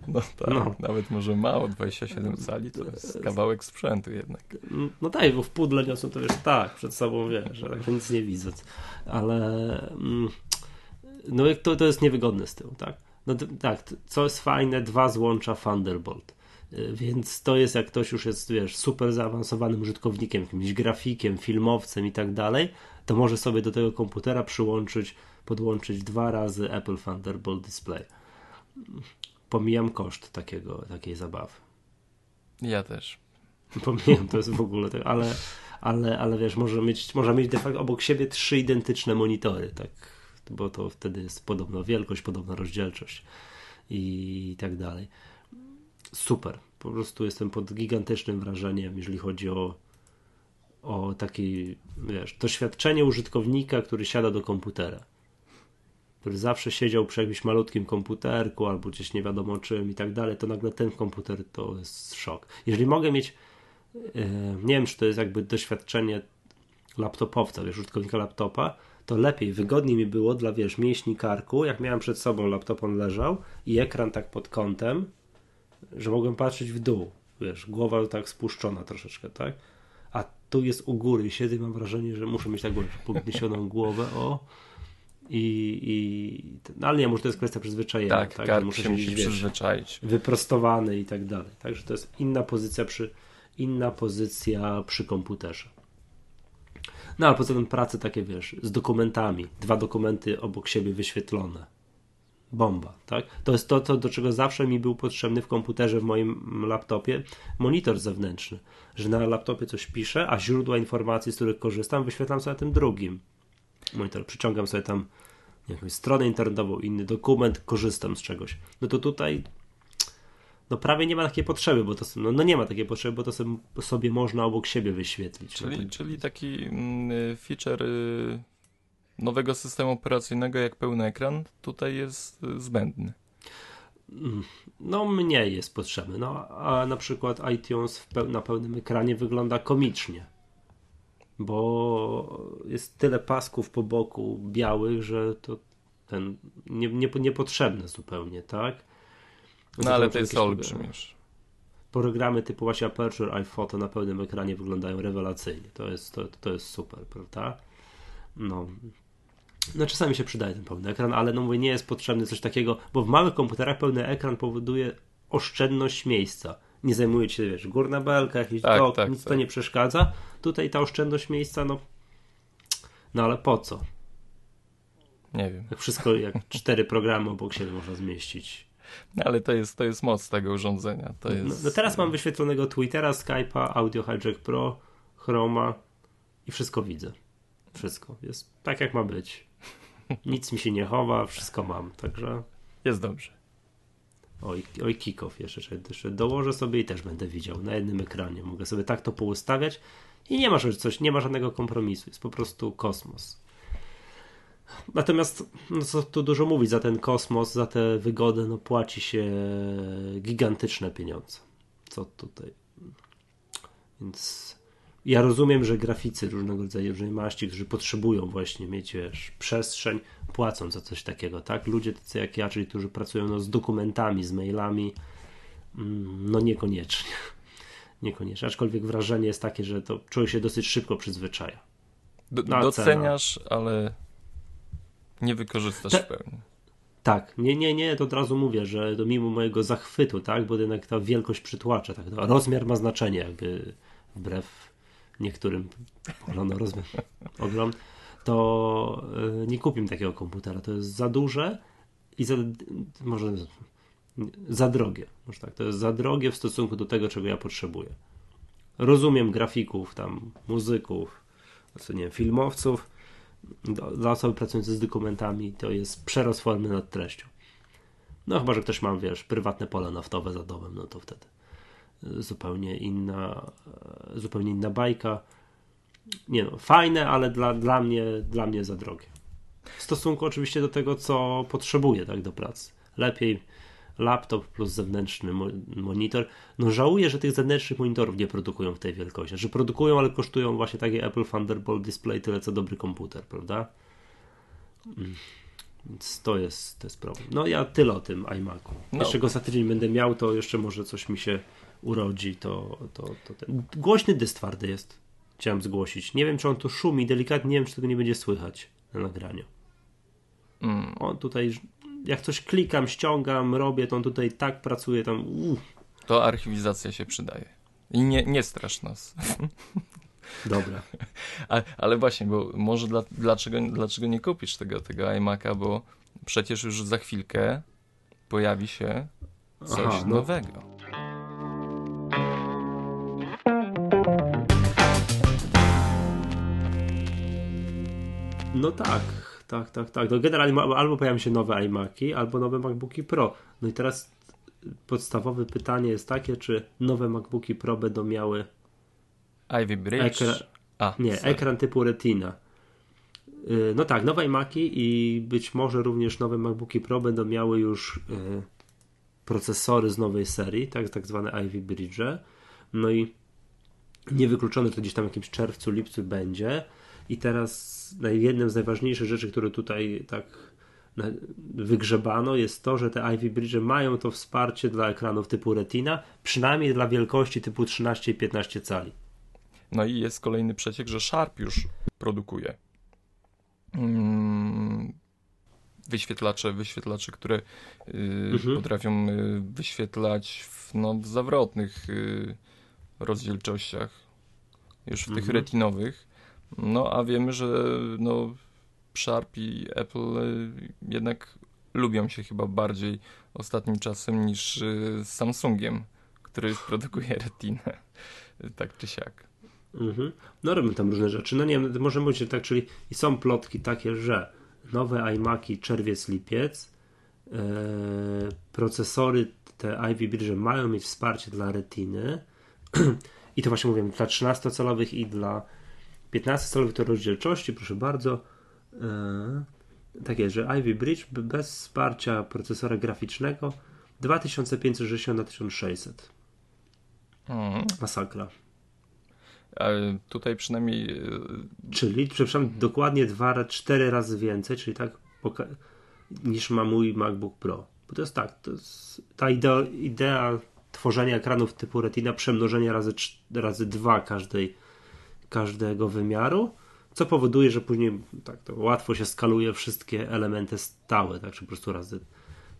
No tak, no. nawet może mało, 27 cali to jest kawałek sprzętu jednak. No tak, bo w pudle niosą to wiesz, tak, przed sobą wiesz, że tak nic nie widzę. Ale mm, no to, to jest niewygodne z tyłu, tak? No tak, co jest fajne, dwa złącza Thunderbolt. Więc to jest, jak ktoś już jest, wiesz, super zaawansowanym użytkownikiem, jakimś grafikiem, filmowcem i tak dalej, to może sobie do tego komputera przyłączyć, podłączyć dwa razy Apple Thunderbolt Display. Pomijam koszt takiego, takiej zabawy. Ja też. [laughs] Pomijam, to jest w ogóle, tak, ale, ale, ale wiesz, może mieć, może mieć de facto obok siebie trzy identyczne monitory, tak, bo to wtedy jest podobna wielkość, podobna rozdzielczość i tak dalej super. Po prostu jestem pod gigantycznym wrażeniem, jeżeli chodzi o, o takie, wiesz, doświadczenie użytkownika, który siada do komputera. Który zawsze siedział przy jakimś malutkim komputerku albo gdzieś nie wiadomo czym i tak dalej, to nagle ten komputer to jest szok. Jeżeli mogę mieć, nie wiem, czy to jest jakby doświadczenie laptopowca, wiesz, użytkownika laptopa, to lepiej, wygodniej mi było dla, wiesz, mięśni karku, jak miałem przed sobą laptop, on leżał i ekran tak pod kątem, że mogłem patrzeć w dół, wiesz, głowa tak spuszczona troszeczkę, tak? Tu jest u góry, siedzę i mam wrażenie, że muszę mieć tak podniesioną głowę, o i, i no ale nie, może to jest kwestia przyzwyczajenia, tak? tak? muszę się musi przyzwyczaić. Wyprostowany i tak dalej. Także to jest inna pozycja przy inna pozycja przy komputerze. No ale poza tym prace takie, wiesz, z dokumentami, dwa dokumenty obok siebie wyświetlone bomba, tak? To jest to, to, do czego zawsze mi był potrzebny w komputerze, w moim laptopie, monitor zewnętrzny, że na laptopie coś piszę, a źródła informacji, z których korzystam, wyświetlam sobie na tym drugim monitor, przyciągam sobie tam jakąś stronę internetową, inny dokument, korzystam z czegoś. No to tutaj no prawie nie ma takiej potrzeby, bo to no, no nie ma takiej potrzeby, bo to sobie, sobie można obok siebie wyświetlić. Czyli, no czyli taki mm, feature y, nowego systemu operacyjnego jak pełny ekran tutaj jest y, zbędny. Mm, no mniej jest potrzebny, no a na przykład iTunes peł na pełnym ekranie wygląda komicznie, bo jest tyle pasków po boku białych, że to ten nie, nie, niepotrzebne zupełnie, tak? No ale to jest olbrzym już. Programy typu właśnie Aperture, iPhoto na pełnym ekranie wyglądają rewelacyjnie. To jest, to, to jest super, prawda? No. No czasami się przydaje ten pełny ekran, ale no mówię, nie jest potrzebny coś takiego, bo w małych komputerach pełny ekran powoduje oszczędność miejsca. Nie zajmuje się, wiesz, górna belka, jakiś tak, dok, tak, nic tak. to nie przeszkadza. Tutaj ta oszczędność miejsca, no no ale po co? Nie wiem. Jak wszystko, jak [laughs] cztery programy obok siebie można zmieścić. No, ale to jest, to jest moc tego urządzenia. To no, jest... no teraz mam wyświetlonego Twittera, Skype'a, Audio Hijack Pro, Chroma i wszystko widzę. Wszystko. Jest tak, jak ma być. [laughs] Nic mi się nie chowa, wszystko mam, także... Jest dobrze. Oj, oj kickoff jeszcze, jeszcze dołożę sobie i też będę widział na jednym ekranie. Mogę sobie tak to poustawiać i nie ma, coś, nie ma żadnego kompromisu. Jest po prostu kosmos. Natomiast, no co tu dużo mówić, za ten kosmos, za tę wygodę, no płaci się gigantyczne pieniądze. Co tutaj. Więc ja rozumiem, że graficy różnego rodzaju różnej maści, którzy potrzebują właśnie mieć wiesz, przestrzeń, płacą za coś takiego, tak? Ludzie tacy jak ja, czyli którzy pracują no, z dokumentami, z mailami, mm, no niekoniecznie. [laughs] Niekoniecznie, aczkolwiek wrażenie jest takie, że to człowiek się dosyć szybko przyzwyczaja. Do, doceniasz, ale nie wykorzystasz Ta, w pełni. Tak, nie, nie, nie, to od razu mówię, że to mimo mojego zachwytu, tak, bo jednak ta wielkość przytłacza, tak, rozmiar ma znaczenie, jakby wbrew niektórym poglądom rozmiar ogrom, to y, nie kupię takiego komputera, to jest za duże i za, może za drogie, może tak, to jest za drogie w stosunku do tego, czego ja potrzebuję. Rozumiem grafików, tam muzyków, co nie wiem, filmowców, dla osoby pracującej z dokumentami to jest przerost formy nad treścią. No chyba, że ktoś ma, wiesz, prywatne pole naftowe za domem, no to wtedy zupełnie inna, zupełnie inna bajka. Nie no, fajne, ale dla, dla, mnie, dla mnie za drogie. W stosunku oczywiście do tego, co potrzebuję tak do pracy. Lepiej laptop plus zewnętrzny monitor. No żałuję, że tych zewnętrznych monitorów nie produkują w tej wielkości. Że produkują, ale kosztują właśnie takie Apple Thunderbolt Display tyle co dobry komputer, prawda? Więc to jest, to jest problem. No ja tyle o tym iMacu. No. Jeszcze go za tydzień będę miał, to jeszcze może coś mi się urodzi. To, to, to ten. Głośny dysk twardy jest. Chciałem zgłosić. Nie wiem, czy on tu szumi delikatnie, nie wiem, czy tego nie będzie słychać na nagraniu. Mm. On tutaj jak coś klikam, ściągam, robię, to on tutaj tak pracuje, tam uff. To archiwizacja się przydaje. I nie, nie strasz nas. [laughs] Dobra. A, ale właśnie, bo może dla, dlaczego, dlaczego nie kupisz tego, tego iMac'a, bo przecież już za chwilkę pojawi się coś Aha, no. nowego. No tak, tak, tak, tak. No generalnie albo pojawią się nowe iMaki, albo nowe MacBooki Pro. No i teraz podstawowe pytanie jest takie, czy nowe MacBooki Pro będą miały Ivy Bridge? Ekra... A, nie, sorry. ekran typu Retina. Y, no tak, nowe iMaki i być może również nowe MacBooki Pro będą miały już y, procesory z nowej serii, tak, tak zwane Ivy Bridge. No i niewykluczone to gdzieś tam w jakimś czerwcu, lipcu będzie. I teraz jednym z najważniejszych rzeczy, które tutaj tak wygrzebano, jest to, że te Ivy Bridge mają to wsparcie dla ekranów typu Retina, przynajmniej dla wielkości typu 13 i 15 cali. No i jest kolejny przeciek, że Sharp już produkuje mm, wyświetlacze, wyświetlacze, które y, mhm. potrafią y, wyświetlać w, no, w zawrotnych y, rozdzielczościach, już w mhm. tych retinowych. No a wiemy, że no, Sharp i Apple y, jednak lubią się chyba bardziej ostatnim czasem niż y, z Samsungiem, który [laughs] produkuje retinę. [laughs] Tak czy siak. Mhm. No robią tam różne rzeczy. No nie wiem, może być tak, czyli i są plotki takie, że nowe iMaki czerwiec, lipiec, yy, procesory te Ivy Bridge mają mieć wsparcie dla retiny [clears throat] i to właśnie mówię, dla 13-calowych i dla 15-calowych to rozdzielczości, proszę bardzo. Yy, tak jest, że Ivy Bridge bez wsparcia procesora graficznego 2560 na 1600. Mhm. Masakra. Ale tutaj przynajmniej. y, Czyli, przepraszam, dokładnie 2-4 razy więcej, czyli tak niż ma mój MacBook Pro. Bo to jest tak, to jest ta idea, idea tworzenia ekranów typu Retina, przemnożenia razy, razy 2 każdej, każdego wymiaru, co powoduje, że później tak, to łatwo się skaluje wszystkie elementy stałe, tak, czy po prostu razy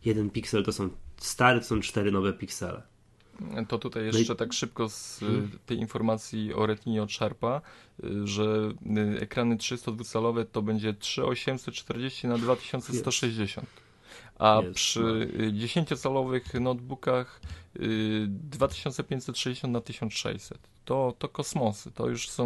jeden piksel to są stare, to są cztery nowe piksele. To tutaj No jeszcze tak szybko z y, tej informacji o retinie od Sharpa, y, że y, ekrany 302-calowe to będzie 3840 na 2160. A Jest, przy no. y, 10-calowych notebookach y, 2560 na 1600. To, to kosmosy, to już są.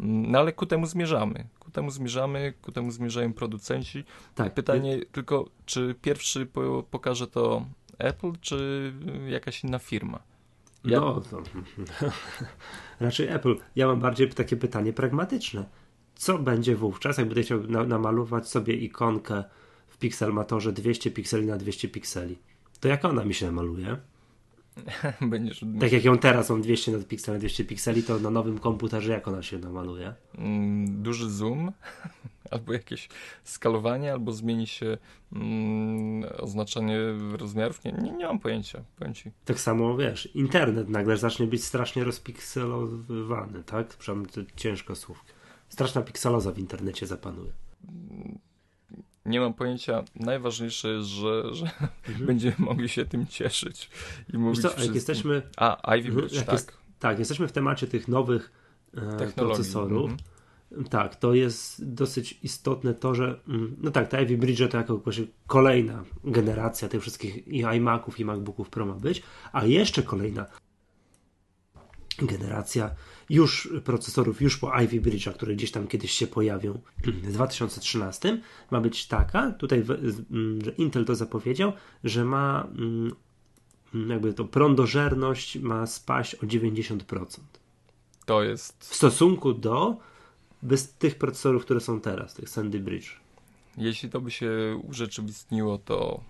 mm, No ale ku temu zmierzamy. Ku temu zmierzamy, ku temu zmierzają producenci. Tak, Pytanie tylko, czy pierwszy po, pokaże to Apple, czy jakaś inna firma? Ja- No, to, [laughs] raczej Apple. Ja mam bardziej takie pytanie pragmatyczne. Co będzie wówczas, jak będę chciał na, namalować sobie ikonkę Pixelmatorze 200 pikseli na 200 pikseli? To jak ona mi się namaluje? [laughs] Będziesz Tak jak ją teraz mam 200 na pikseli na 200 pikseli, to na nowym komputerze jak ona się namaluje? mm, duży zoom, [laughs] albo jakieś skalowanie, albo zmieni się mm, oznaczenie rozmiarów. Nie, nie, nie mam pojęcia. Ci. Tak samo, wiesz, internet nagle zacznie być strasznie rozpikselowany, tak? Przynajmniej to ciężko słów. Straszna pikseloza w internecie zapanuje. Nie mam pojęcia. Najważniejsze jest, że, że [laughs] będziemy mogli się tym cieszyć i Wiesz mówić co, jak jesteśmy A, Ivy Bridge, Jak tak. jest- Tak, jesteśmy w temacie tych nowych e, procesorów. Mhm. Tak, to jest dosyć istotne to, że mm, no tak, ta Ivy Bridge to jako właśnie kolejna generacja tych wszystkich i iMaców i MacBooków Pro ma być, a jeszcze kolejna generacja już procesorów, już po Ivy Bridge'a, które gdzieś tam kiedyś się pojawią w 2013, ma być taka, tutaj mm, że Intel to zapowiedział, że ma mm, jakby to prądożerność ma spaść o 90% To jest, w stosunku do bez tych procesorów, które są teraz, tych Sandy Bridge. jeśli to by się urzeczywistniło, to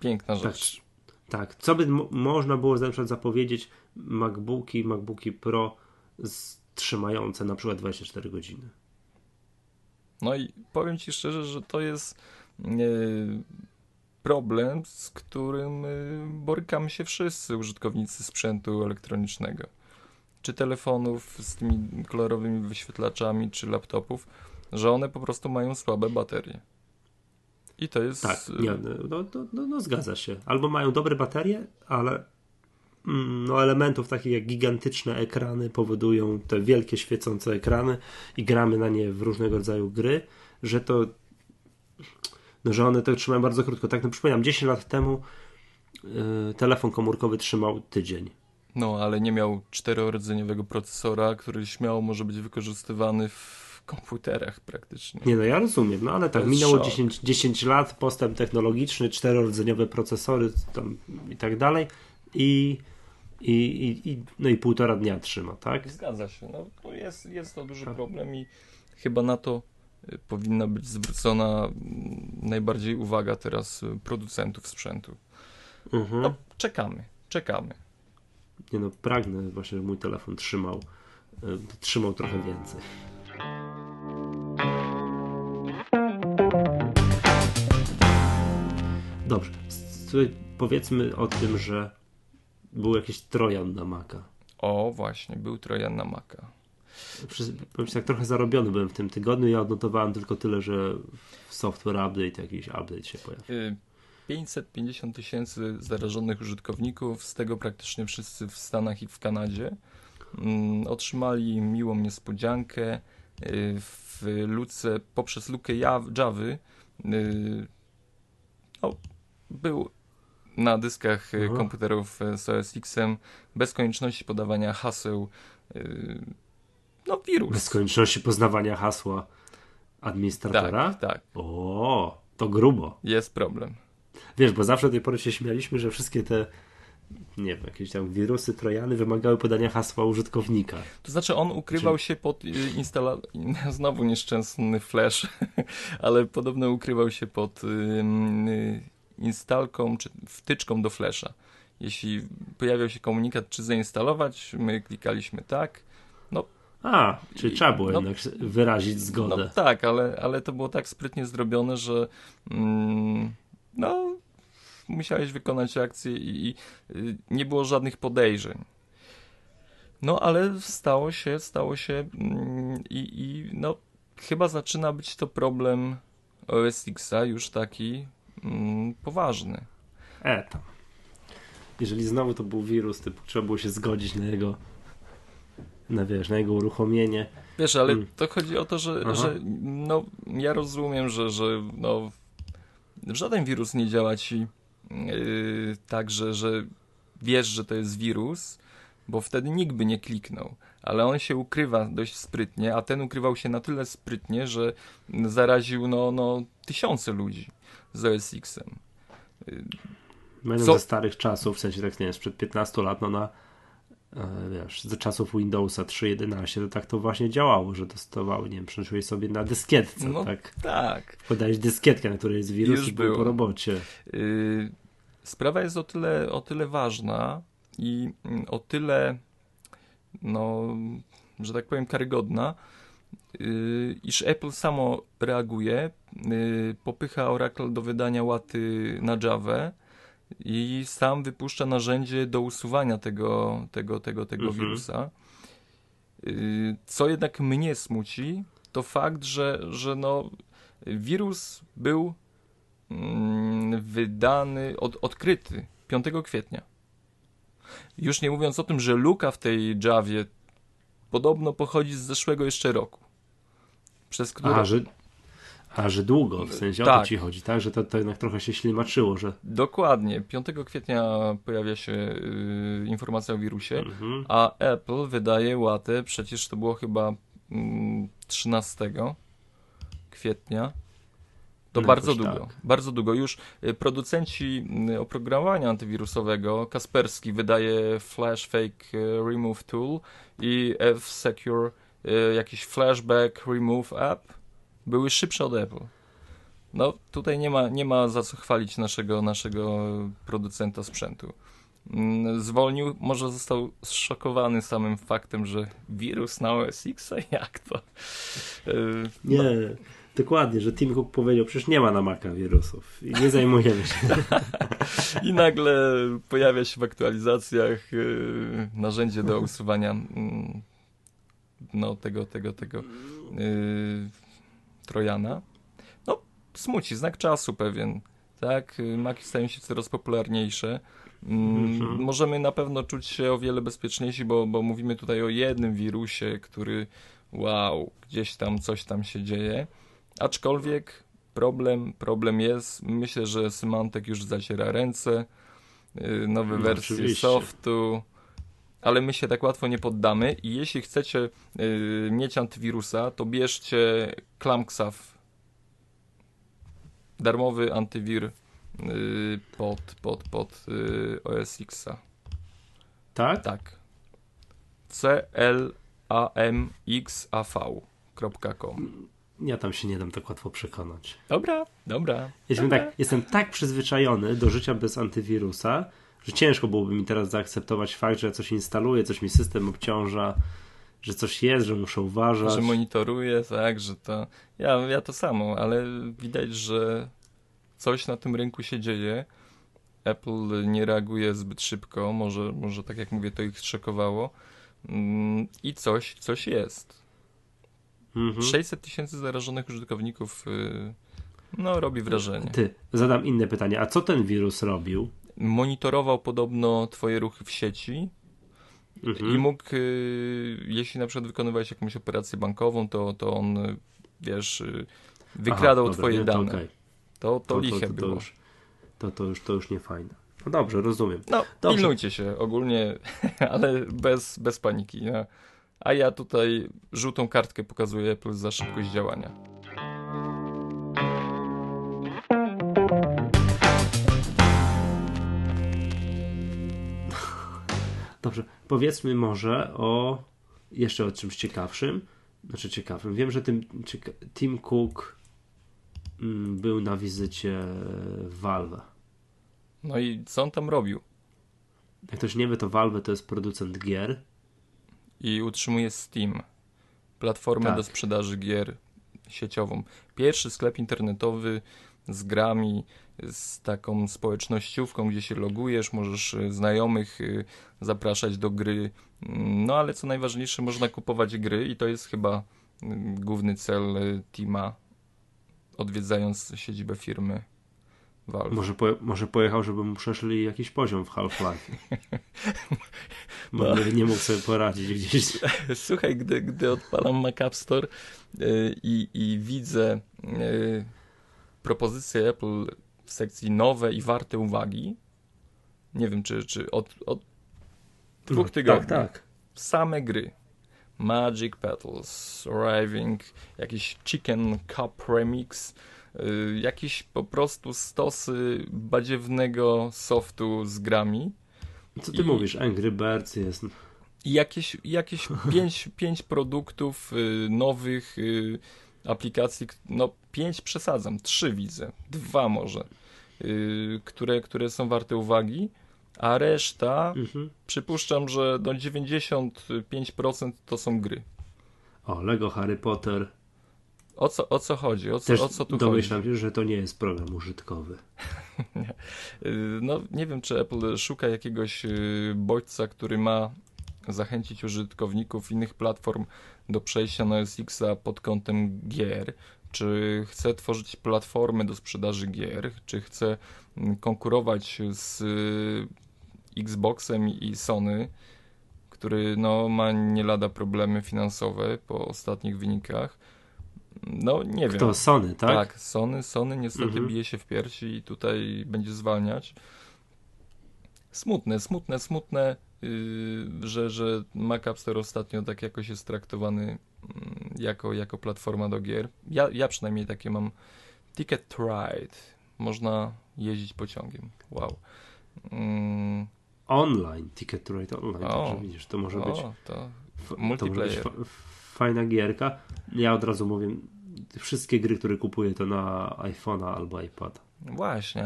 piękna Tak, rzecz. tak. Co by mo- można było na przykład zapowiedzieć MacBooki, MacBooki Pro trzymające na przykład 24 godziny. No i powiem Ci szczerze, że to jest e, problem, z którym e, borykamy się wszyscy użytkownicy sprzętu elektronicznego. Czy telefonów z tymi kolorowymi wyświetlaczami, czy laptopów, że one po prostu mają słabe baterie. I to jest. Tak, e, nie, no, no, no, no zgadza się. Albo mają dobre baterie, ale no, elementów takich jak gigantyczne ekrany powodują te wielkie świecące ekrany i gramy na nie w różnego rodzaju gry, że to no, że one to trzymają bardzo krótko. Tak, no przypominam, 10 lat temu y, telefon komórkowy trzymał tydzień. No, ale nie miał czterorodzeniowego procesora, który śmiało może być wykorzystywany w komputerach praktycznie. Nie no, ja rozumiem, no ale tak, minęło szok. 10, 10 lat, postęp technologiczny, czterorodzeniowe procesory tam i tak dalej i, i, i, i, no i półtora dnia trzyma, tak? Zgadza się. No, to jest, jest to duży Tak. problem i chyba na to y, powinna być zwrócona mm, najbardziej uwaga teraz y, producentów sprzętu. Mhm. No, czekamy, czekamy. Nie no, pragnę właśnie, żeby mój telefon trzymał, y, trzymał trochę więcej. Dobrze, powiedzmy o tym, że był jakiś trojan na Maca. O, właśnie, był Trojan na Maca. Przez, powiem tak trochę zarobiony byłem w tym tygodniu. Ja odnotowałem tylko tyle, że w software update jakiś update się pojawił. Y, 550 tysięcy zarażonych użytkowników, z tego praktycznie wszyscy w Stanach i w Kanadzie. Mm, Otrzymali miłą niespodziankę y, w luce, poprzez lukę Javy. y, był na dyskach Aha. komputerów e, z OS X-em bez konieczności podawania haseł. e, No, wirus. Bez konieczności poznawania hasła administratora? tak, tak. O, to grubo. Jest problem. Wiesz, bo zawsze do tej pory się śmialiśmy, że wszystkie te nie wiem, jakieś tam wirusy, trojany wymagały podania hasła użytkownika. To znaczy on ukrywał się pod y, instala... [laughs] Znowu nieszczęsny flash, [laughs] ale podobno ukrywał się pod y, instalką czy wtyczką do flasha. Jeśli pojawiał się komunikat, czy zainstalować, my klikaliśmy tak. A, czyli I- trzeba było no- jednak wyrazić zgodę. No tak, ale, ale to było tak sprytnie zrobione, że mm, no musiałeś wykonać akcję i, i y, nie było żadnych podejrzeń. No ale stało się, stało się mm, i, i no chyba zaczyna być to problem OS Xa już taki mm, poważny. E, tam. Jeżeli znowu to był wirus, typu trzeba było się zgodzić na jego na wiesz, na jego uruchomienie. Wiesz, ale Mm. to chodzi o to, że, Aha. że no, ja rozumiem, że, że no, żaden wirus nie działa ci yy, tak, że, że wiesz, że to jest wirus, bo wtedy nikt by nie kliknął. Ale on się ukrywa dość sprytnie, a ten ukrywał się na tyle sprytnie, że zaraził no, no, tysiące ludzi z OS X-em. Będą Co- ze starych czasów, w sensie tak nie wiem, sprzed 15 lat, no na e, wiesz, ze czasów Windowsa 3.11 to tak to właśnie działało, że dostawały, nie wiem, przenosiłeś sobie na dyskietce, No, tak? Tak. Podałeś dyskietkę, na której jest wirus Już i był po robocie. Y, Sprawa jest o tyle, o tyle ważna i mm, o tyle, no, że tak powiem, karygodna, y, iż Apple samo reaguje, y, popycha Oracle do wydania łaty na Java i sam wypuszcza narzędzie do usuwania tego, tego, tego, tego Mhm. wirusa. Y, Co jednak mnie smuci, to fakt, że, że no, wirus był mm, wydany, od, odkryty 5 kwietnia. Już nie mówiąc o tym, że luka w tej Javie podobno pochodzi z zeszłego jeszcze roku. Przez które... Aha, że, a, że długo, w sensie o to Tak. ci chodzi, tak? Że to, to jednak trochę się ślimaczyło, że Dokładnie. 5 kwietnia pojawia się y, informacja o wirusie, mhm. a Apple wydaje łatę, przecież to było chyba mm, 13 kwietnia. To No bardzo długo, tak. bardzo długo. Już y, producenci y, oprogramowania antywirusowego, Kaspersky wydaje Flash Fake y, Remove Tool i F-Secure jakiś Flashback Remove App były szybsze od Apple. No tutaj nie ma, nie ma za co chwalić naszego, naszego producenta sprzętu. Mm, Zwolnił, może został zszokowany samym faktem, że wirus na OS X, [laughs] jak to? Y, Nie, dokładnie, że Tim Cook powiedział, przecież nie ma na Maca wirusów i nie zajmujemy się. [laughs] I nagle pojawia się w aktualizacjach yy, narzędzie do usuwania mm, no, tego, tego, tego yy, Trojana. No, smuci, znak czasu pewien. Tak, Yy, Maki stają się coraz popularniejsze. Mm, Mhm. Możemy na pewno czuć się o wiele bezpieczniejsi, bo, bo mówimy tutaj o jednym wirusie, który wow, gdzieś tam coś tam się dzieje. Aczkolwiek problem, problem jest. Myślę, że Symantec już zaciera ręce. Yy, Nowe No, wersje oczywiście. softu. Ale my się tak łatwo nie poddamy i jeśli chcecie yy, mieć antywirusa, to bierzcie Clamxaf. Darmowy antywir yy, pod, pod, pod yy, OS Xa. Tak? Tak. clamxav.com Ja tam się nie dam tak łatwo przekonać. Dobra, dobra. Jestem dobra. tak, jestem tak przyzwyczajony do życia bez antywirusa, że ciężko byłoby mi teraz zaakceptować fakt, że ja coś instaluję, coś mi system obciąża, że coś jest, że muszę uważać. Że monitoruje, tak, że to... Ja, ja to samo, ale widać, że coś na tym rynku się dzieje. Apple nie reaguje zbyt szybko, może, może tak jak mówię, to ich szokowało. Mm, I coś, coś jest. Mhm. 600 tysięcy zarażonych użytkowników y, no, robi wrażenie. Ty, zadam inne pytanie. A co ten wirus robił? Monitorował podobno twoje ruchy w sieci Mhm. i mógł, y, jeśli na przykład wykonywałeś jakąś operację bankową, to, to on, y, wiesz, wykradał Aha, dobra, twoje nie, to dane. okej. To, to, To- to- liche to- było. już- to, to, już, to już nie fajne. No dobrze, rozumiem. No, Dobrze. pilnujcie się ogólnie, [laughs] ale bez, bez paniki. A ja tutaj żółtą kartkę pokazuję plus za szybkość działania. Dobrze, powiedzmy może o jeszcze o czymś ciekawszym. Znaczy ciekawym. Wiem, że tym, Tim Cook mm, był na wizycie w Valve. No i co on tam robił? Jak ktoś nie wie, to Valve to jest producent gier. I utrzymuje Steam, platformę Tak. do sprzedaży gier sieciową. Pierwszy sklep internetowy z grami, z taką społecznościówką, gdzie się logujesz, możesz y, znajomych y, zapraszać do gry. Mm, No ale co najważniejsze, można kupować gry i to jest chyba y, główny cel y, Teama, odwiedzając siedzibę firmy Może, może pojechał, żeby mu przeszli jakiś poziom w Half-Life. [laughs] No. nie, mógł sobie poradzić gdzieś. [laughs] Słuchaj, gdy, gdy odpalam Mac App Store y, i, i widzę y, propozycję Apple w sekcji nowe i warte uwagi, nie wiem, czy, czy od, od dwóch No, tygodni, Tak, tak. same gry. Magic Petals, Arriving, jakiś Chicken Cup Remix, jakieś po prostu stosy badziewnego softu z grami. Co ty I- mówisz? Angry Birds jest. Jakieś, jakieś [laughs] pięć, pięć produktów y, nowych y, aplikacji, no pięć przesadzam, trzy widzę, dwa może, y, które, które są warte uwagi, a reszta Mhm. przypuszczam, że no 95% to są gry. O, Lego Harry Potter. O co, o co chodzi? O co, Też o co tu chodzi? domyślam się, że to nie jest program użytkowy. [laughs] Y, No, nie wiem, czy Apple szuka jakiegoś y, bodźca, który ma zachęcić użytkowników innych platform do przejścia na SX-a pod kątem gier. Czy chce tworzyć platformy do sprzedaży gier, czy chce mm, konkurować z y, Xboxem i Sony, który no, ma nie lada problemy finansowe po ostatnich wynikach. No, nie wiem. To Sony, tak? Tak, Sony, Sony niestety Mhm. bije się w piersi i tutaj będzie zwalniać. Smutne, smutne, smutne, yy, że, że Mac App Store ostatnio tak jakoś jest traktowany mm, jako, jako platforma do gier. Ja, ja przynajmniej takie mam. Ticket to Ride. Można jeździć pociągiem. Wow. Mm, Online, Ticket to Ride Online. O. Także widzisz, to może być, o, to f- to może być multiplayer. Fajna gierka. Ja od razu mówię, wszystkie gry, które kupuję, to na iPhone'a albo iPada. Właśnie,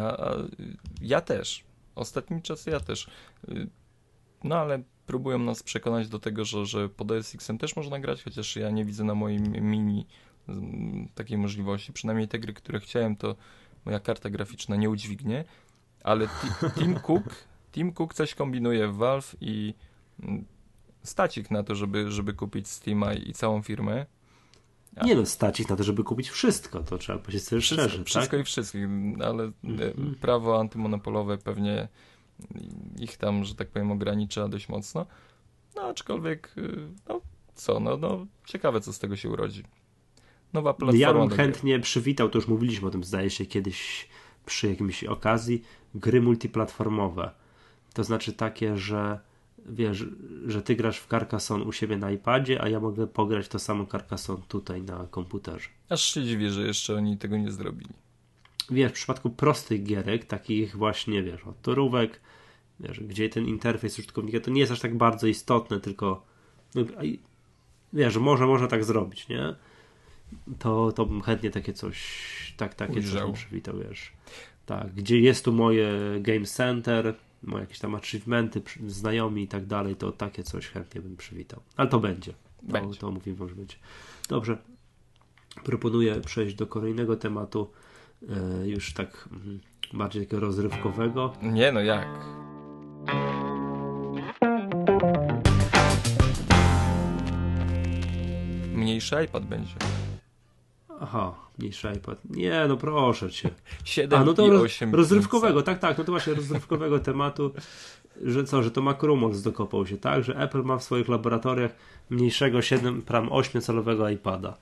ja też. Ostatnim czasy ja też. No ale próbują nas przekonać do tego, że, że pod SX-em też można grać, chociaż ja nie widzę na moim mini takiej możliwości. Przynajmniej te gry, które chciałem, to moja karta graficzna nie udźwignie. Ale Ti- Tim Cook, Tim Cook coś kombinuje w Valve i mm, stać ich na to, żeby, żeby kupić Steama i całą firmę. A- Nie no, stać ich na to, żeby kupić wszystko, to trzeba powiedzieć sobie Wszystko, szczerze, wszystko tak? i wszystkich, ale e, Mhm. prawo antymonopolowe pewnie ich tam, że tak powiem, ogranicza dość mocno. No aczkolwiek, y, no co, no, no ciekawe co z tego się urodzi. Nowa platforma Ja bym chętnie przywitał, to już mówiliśmy o tym, zdaje się, kiedyś przy jakimś okazji, gry multiplatformowe. To znaczy takie, że wiesz, że ty grasz w Carcassonne u siebie na iPadzie, a ja mogę pograć to samo Carcassonne tutaj na komputerze. Aż się dziwię, że jeszcze oni tego nie zrobili. Wiesz, w przypadku prostych gierek, takich właśnie, wiesz, od torówek, wiesz, gdzie ten interfejs użytkownika to nie jest aż tak bardzo istotne, tylko no, wiesz, może można tak zrobić, nie? To, to bym chętnie takie coś, tak, takie coś Ujrzał. bym przywitał, wiesz. Tak, gdzie jest tu moje Game Center, moje jakieś tam achievementy, znajomi i tak dalej, to takie coś chętnie bym przywitał. Ale to będzie. To, Będzie. to mówimy, że będzie. Dobrze. Proponuję przejść do kolejnego tematu, e, już tak mm, bardziej takiego rozrywkowego. Nie no jak? Mniejszy iPad będzie. Aha, mniejszy iPad. Nie, no proszę cię. 7 A, no to i roz, 8 rozrywkowego, tak, tak, no to właśnie rozrywkowego [laughs] tematu, że co, że to MacRumors dokopał się, tak, że Apple ma w swoich laboratoriach mniejszego 7, pram 8-calowego iPada.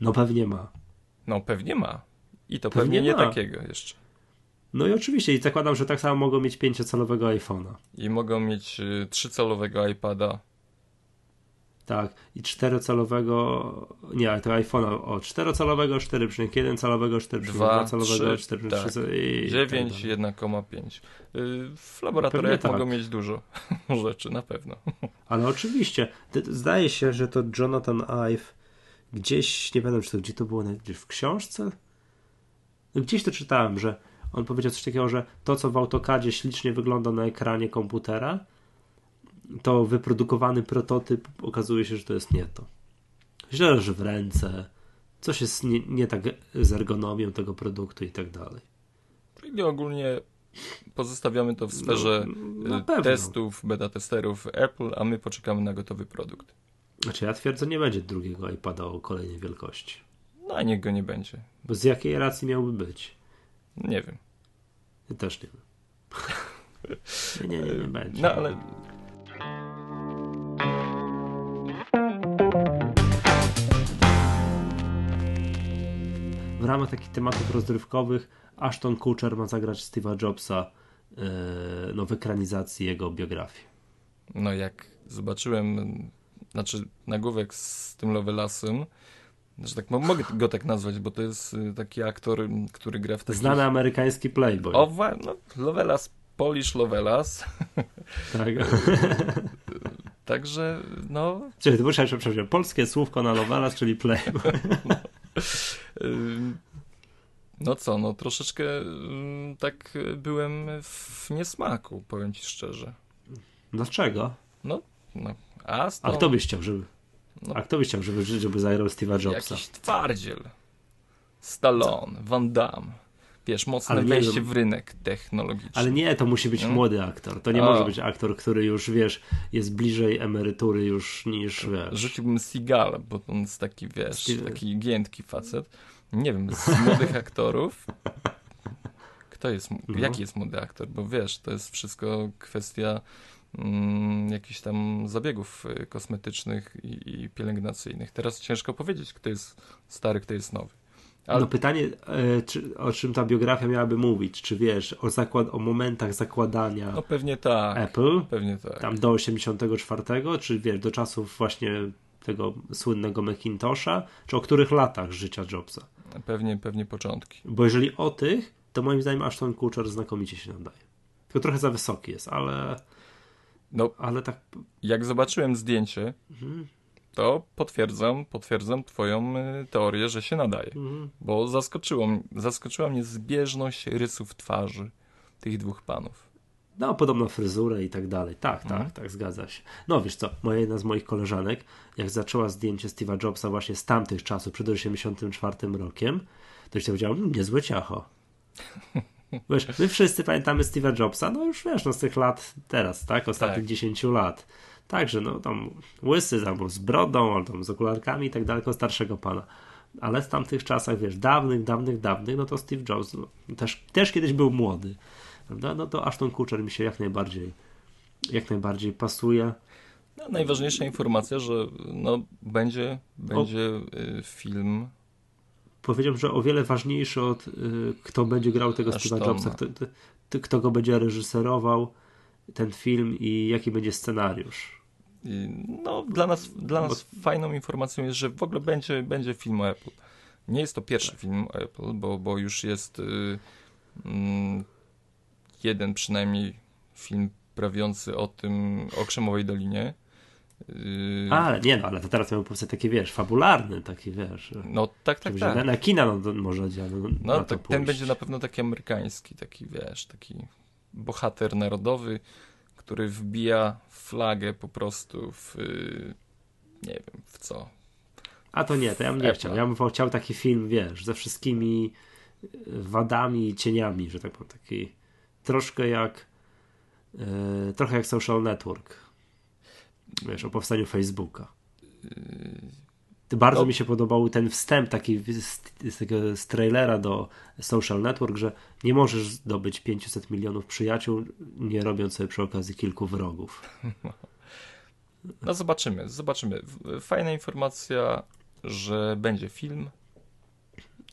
No pewnie ma. No pewnie ma. I to Pewnie pewnie, nie ma. takiego jeszcze. No i oczywiście, i zakładam, że tak samo mogą mieć 5-calowego iPhone'a. I mogą mieć y, 3-calowego iPada. Tak, i 4-calowego, nie, ale to iPhone'a, o 4-calowego, 4,1 calowego, 4,2 calowego, 4,3 tak. i 9, tak 1,5. Y, w laboratoriach Pewnie mogą tak. mieć dużo [laughs] rzeczy, na pewno. Ale oczywiście, zdaje się, że to Jonathan Ive gdzieś, nie pamiętam czy to gdzie to było, w książce? No Gdzieś to czytałem, że on powiedział coś takiego, że to co w AutoCADzie ślicznie wygląda na ekranie komputera, to wyprodukowany prototyp okazuje się, że to jest nie to. Źle leży w ręce, coś jest nie, nie tak z ergonomią tego produktu i tak dalej. Czyli ogólnie pozostawiamy to w sferze No, y, pewno. testów, beta testerów Apple, a my poczekamy na gotowy produkt. Znaczy ja twierdzę, nie będzie drugiego iPada o kolejnej wielkości. No a niech go nie będzie. Bo z jakiej racji miałby być? Nie wiem. Ja też nie wiem. [laughs] Nie, nie, nie, nie będzie. No ale W ramach takich tematów rozrywkowych Ashton Kutcher ma zagrać Steve'a Jobsa yy, no, w ekranizacji jego biografii. no jak zobaczyłem, znaczy nagłówek z tym Lovelasem, że tak mo- mogę go tak nazwać, bo to jest y, taki aktor, który gra w takich... Znany amerykański playboy. O, no, Lovelas, Polish Lovelas, Tak. [laughs] także no... Czyli to muszę przepraszam, polskie słówko na Lovelas, czyli playboy. [laughs] No co, no troszeczkę ym, tak byłem w niesmaku, powiem ci szczerze. Dlaczego? No, no a, A stąd kto byś chciał, żeby... No. A kto byś chciał, żeby, żeby zagrał Steve'a Jobsa? jakiś twardziel. Stallone, Van Damme. Wiesz, mocne Ale wejście wiem. w rynek technologiczny. Ale nie, to musi być No. młody aktor. To nie A. może być aktor, który już, wiesz, jest bliżej emerytury już niż, wiesz... Rzuciłbym Seagala, bo on jest taki, wiesz, Steve- taki giętki facet. Nie wiem, z [laughs] młodych aktorów. Kto jest, No. jaki jest młody aktor? Bo wiesz, to jest wszystko kwestia mm, jakichś tam zabiegów y, kosmetycznych i, i pielęgnacyjnych. Teraz ciężko powiedzieć, kto jest stary, kto jest nowy. Ale No pytanie, e, czy, o czym ta biografia miałaby mówić? Czy wiesz, o, zakład, o momentach zakładania no pewnie tak. Apple, Pewnie tak. tam do 84, czy wiesz, do czasów właśnie tego słynnego Macintosha, czy o których latach życia Jobsa? Pewnie, pewnie początki. Bo jeżeli o tych, to moim zdaniem Ashton Kutcher znakomicie się nadaje. Tylko trochę za wysoki jest, ale, No, ale tak... jak zobaczyłem zdjęcie, Mhm, to potwierdzam, potwierdzam twoją y, teorię, że się nadaje. mhm. Bo zaskoczyło, zaskoczyła mnie zbieżność rysów twarzy tych dwóch panów. No, podobno fryzurę i tak dalej. Tak, tak, Mhm. tak, zgadza się. No wiesz co, moja jedna z moich koleżanek, jak zaczęła zdjęcie Steve'a Jobsa właśnie z tamtych czasów, przed 84 rokiem, to się powiedziała, mmm, niezłe ciacho. [laughs] Wiesz, my wszyscy pamiętamy Steve'a Jobsa, no już wiesz, no z tych lat teraz, tak, ostatnich Tak. 10 lat. Także, no tam łysy, tam z brodą, albo z okularkami i tak dalej, jako starszego pana. Ale w tamtych czasach, wiesz, dawnych, dawnych, dawnych, no to Steve Jobs no, też, też kiedyś był młody. Prawda? No to Ashton Kutcher mi się jak najbardziej jak najbardziej pasuje. No, najważniejsza informacja, że no, będzie, będzie y, film. Powiedziałbym, że o wiele ważniejszy od y, kto będzie grał tego Ashtona. Jobsa, kto, kto- kto go będzie reżyserował ten film i jaki będzie scenariusz. No, dla nas, dla nas fajną informacją jest, że w ogóle będzie, będzie film o Apple. Nie jest to pierwszy film o Apple, bo, bo już jest y, mm, jeden przynajmniej film prawiący o tym, o Krzemowej Dolinie. Y, Ale nie no, ale to teraz miał powstać taki, wiesz, fabularny, taki, wiesz, no tak, tak, tak. na, na kina no, może działa, no, No to tak, ten będzie na pewno taki amerykański, taki wiesz, taki bohater narodowy, który wbija flagę po prostu w y, nie wiem w co. A to nie, to ja bym nie Apple. chciał. Ja bym chciał taki film, wiesz, ze wszystkimi y, wadami i cieniami, że tak powiem, taki troszkę jak y, trochę jak Social Network. Wiesz, o powstaniu Facebooka. Ty bardzo No. mi się podobał ten wstęp taki z, z tego z trailera do Social Network, że nie możesz zdobyć 500 milionów przyjaciół, nie robiąc sobie przy okazji kilku wrogów. [laughs] No zobaczymy, zobaczymy. Fajna informacja, że będzie film.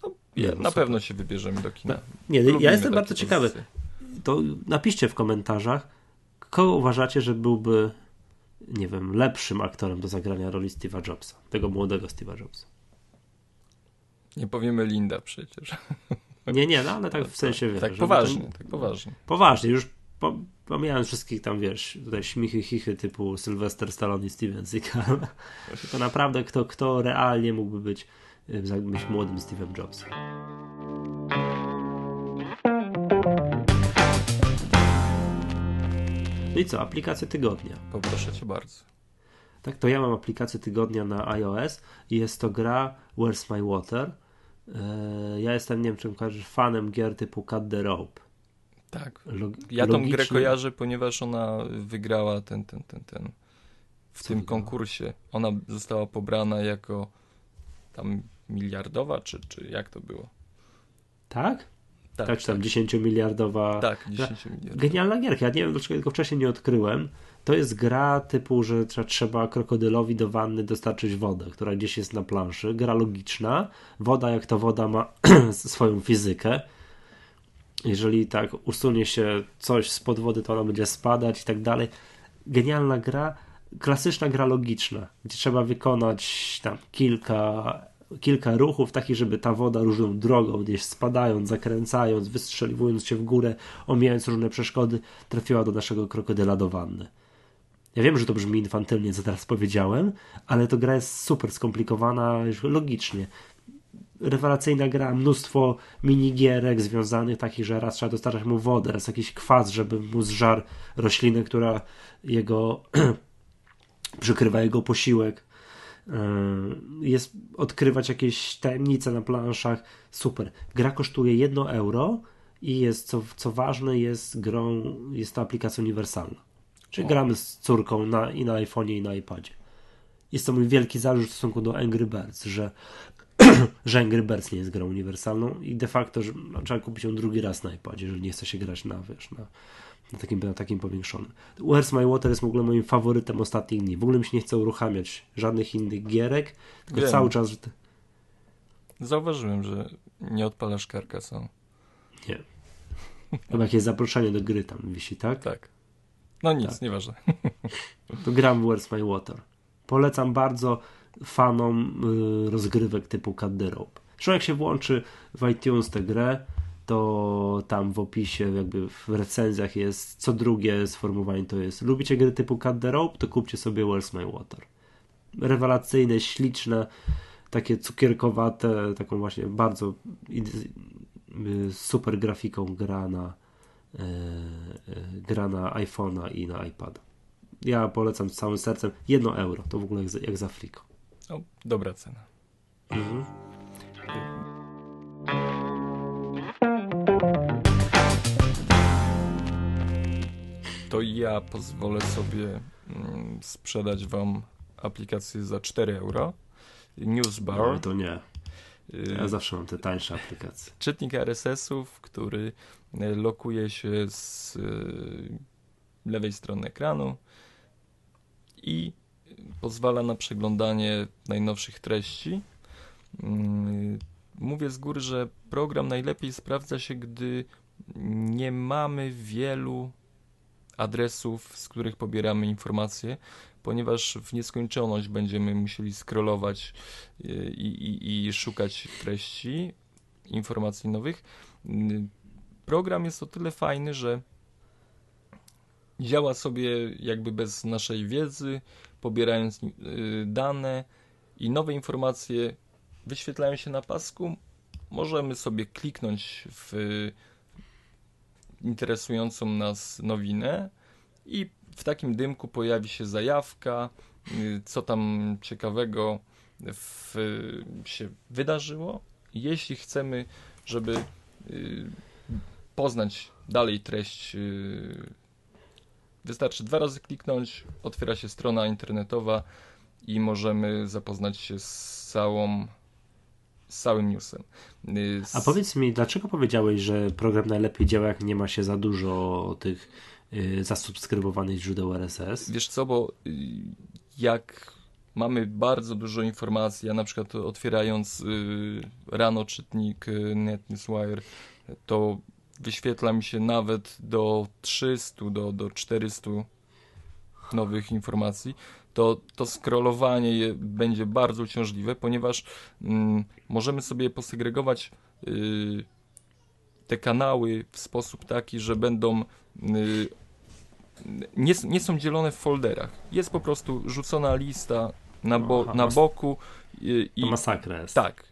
No, Ja, no na super. pewno się wybierzemy do kina. Nie, ja Lubimy jestem takie bardzo ciekawy. pozycje. To napiszcie w komentarzach, kogo uważacie, że byłby, nie wiem, lepszym aktorem do zagrania roli Steve'a Jobsa, tego młodego Steve'a Jobsa. Nie powiemy Linda przecież. [laughs] Nie, nie, no ale tak w sensie, wiesz, Tak poważnie, to- tak poważnie. Poważnie, już po, pomijając wszystkich tam, wiesz, tutaj śmichy, chichy typu Sylvester Stallone i Steven Seagal, [laughs] tylko naprawdę kto, kto realnie mógłby być, y, być młodym Steve'em Jobsem. No i co, aplikacje tygodnia. Poproszę cię bardzo. Tak, to ja mam aplikację tygodnia na iOS i jest to gra Where's My Water. E, Ja jestem, nie wiem, kojarzysz, fanem gier typu Cut the Rope. Tak. Log- Ja tą grę logicznie- kojarzę, ponieważ ona wygrała ten, ten, ten, ten. W Co tym wygrała? konkursie. Ona została pobrana jako tam miliardowa, czy, czy jak to było? Tak? Tak, Tak, czy tam 10 miliardowa. Tak, 10 miliardów. Genialna gierka. Ja nie wiem, dlaczego tego wcześniej nie odkryłem. To jest gra typu, że trze- trzeba krokodylowi do wanny dostarczyć wodę, która gdzieś jest na planszy. Gra logiczna. Woda, jak to woda, ma [clears throat] swoją fizykę. Jeżeli tak usunie się coś spod wody, to ona będzie spadać i tak dalej. Genialna gra. Klasyczna gra logiczna, gdzie trzeba wykonać tam kilka, kilka ruchów, takich, żeby ta woda różną drogą, gdzieś spadając, zakręcając, wystrzeliwując się w górę, omijając różne przeszkody, trafiła do naszego krokodyla do wanny. Ja wiem, że to brzmi infantylnie, co teraz powiedziałem, ale to gra jest super skomplikowana już logicznie. Rewelacyjna gra, mnóstwo minigierek związanych takich, że raz trzeba dostarczać mu wodę, raz jakiś kwas, żeby mu zżar roślinę, która jego [clears throat] przykrywa jego posiłek. Yy, Jest odkrywać jakieś tajemnice na planszach. Super. Gra kosztuje 1 euro i jest, co, co ważne, jest grą, jest to aplikacja uniwersalna. Czyli O. gramy z córką na, i na iPhone'ie, i na iPadzie. Jest to mój wielki zarzut w stosunku do Angry Birds, że, [clears throat] że Angry Birds nie jest grą uniwersalną i de facto że, no, trzeba kupić ją drugi raz na iPadzie, jeżeli nie chce się grać na, wiesz, na, na takim, na takim powiększonym. Where's My Water jest w ogóle moim faworytem ostatnich dni. W ogóle mi się nie chce uruchamiać żadnych innych gierek, tylko Wiem. cały czas. Zauważyłem, że nie odpalasz Carcassonne. nie. Chyba jakieś zaproszenie do gry tam wisi, tak? Tak. No nic, Tak. nieważne. [laughs] To gram w Where's My Water. Polecam bardzo fanom y, rozgrywek typu Cut the Rope. Jak się włączy w iTunes tę grę, to tam w opisie, jakby w recenzjach jest co drugie sformułowanie to jest lubicie gry typu Cut the Rope, to kupcie sobie Where's My Water. Rewelacyjne, śliczne, takie cukierkowate, taką właśnie bardzo super grafiką gra na e, e, gra na iPhone'a i na iPada. Ja polecam z całym sercem. Jedno euro, to w ogóle jak za, jak za friko. O, dobra cena. To ja pozwolę sobie mm, sprzedać Wam aplikację za 4 euro. Newsbar. No, to nie. y, Ja zawsze mam te tańsze aplikacje. czytnik RSS-ów, który e, lokuje się z e, lewej strony ekranu i pozwala na przeglądanie najnowszych treści. Mm, Mówię z góry, że program najlepiej sprawdza się, gdy nie mamy wielu adresów, z których pobieramy informacje, ponieważ w nieskończoność będziemy musieli scrollować y, i, i, i szukać treści, informacji nowych. Program jest o tyle fajny, że działa sobie jakby bez naszej wiedzy, pobierając y, dane i nowe informacje wyświetlają się na pasku. Możemy sobie kliknąć w interesującą nas nowinę i w takim dymku pojawi się zajawka, y, co tam ciekawego w, się wydarzyło. Jeśli chcemy, żeby y, poznać dalej treść, y, wystarczy dwa razy kliknąć, otwiera się strona internetowa i możemy zapoznać się z całą z całym newsem. Y, A z- powiedz mi, dlaczego powiedziałeś, że program najlepiej działa, jak nie ma się za dużo tych y, zasubskrybowanych źródeł RSS? Wiesz co, bo y, jak mamy bardzo dużo informacji. Ja na przykład otwierając rano czytnik y, NetNewsWire, to wyświetla mi się nawet do 300, do, do 400 nowych informacji. To, to scrollowanie będzie bardzo uciążliwe, ponieważ mm, możemy sobie posegregować y, te kanały w sposób taki, że będą y, nie, nie są dzielone w folderach. Jest po prostu rzucona lista na, bo, Aha, na boku i, To masakra jest. tak.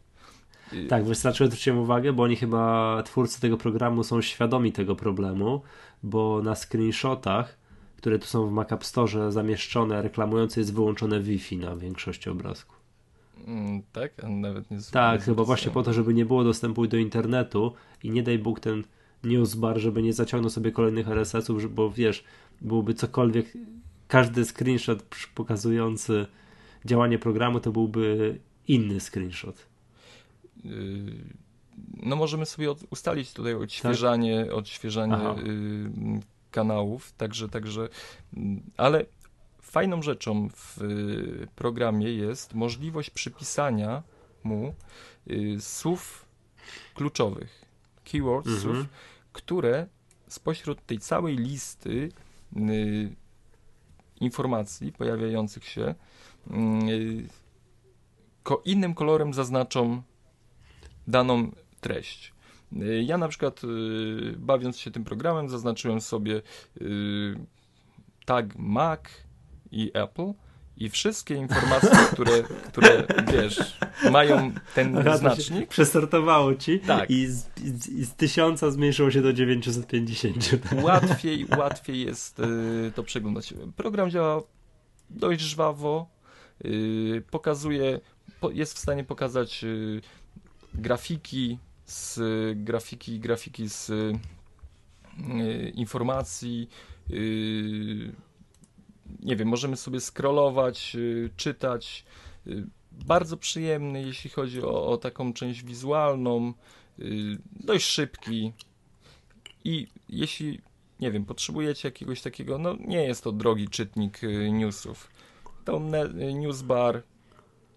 Y, Tak, wystarczy zwróciłem uwagę, bo oni chyba, twórcy tego programu są świadomi tego problemu, bo na screenshotach, które tu są w Mac App Store zamieszczone, reklamujące jest wyłączone Wi-Fi na większości obrazków. mm, tak, a nawet nie Tak, chyba właśnie po to, żeby nie było dostępu do internetu i nie daj Bóg ten newsbar, żeby nie zaciągnął sobie kolejnych RSS-ów, bo wiesz, byłby cokolwiek, każdy screenshot pokazujący działanie programu to byłby inny screenshot. Y, no możemy sobie ustalić tutaj odświeżanie, odświeżanie Aha. Kanałów, także, także, mm, ale fajną rzeczą w y, programie jest możliwość przypisania mu y, słów kluczowych, keywords, Mhm. słów, które spośród tej całej listy y, informacji pojawiających się ko, innym kolorem zaznaczą daną treść. Y, Ja na przykład y, bawiąc się tym programem zaznaczyłem sobie y, tag Mac i Apple i wszystkie informacje, [laughs] które, które wiesz, mają ten się znacznik, Przesortowało ci Tak. i, z, i, z, 1000 zmniejszyło się do 950. [laughs] łatwiej, łatwiej jest y, to przeglądać. Program działa dość żwawo, y, pokazuje, po, jest w stanie pokazać y, grafiki z grafiki, grafiki z y, informacji. y, nie wiem, możemy sobie scrollować, y, czytać. Bardzo przyjemny, jeśli chodzi o, o taką część wizualną. dość szybki. I jeśli, nie wiem, potrzebujecie jakiegoś takiego, no nie jest to drogi czytnik newsów. To ne, newsbar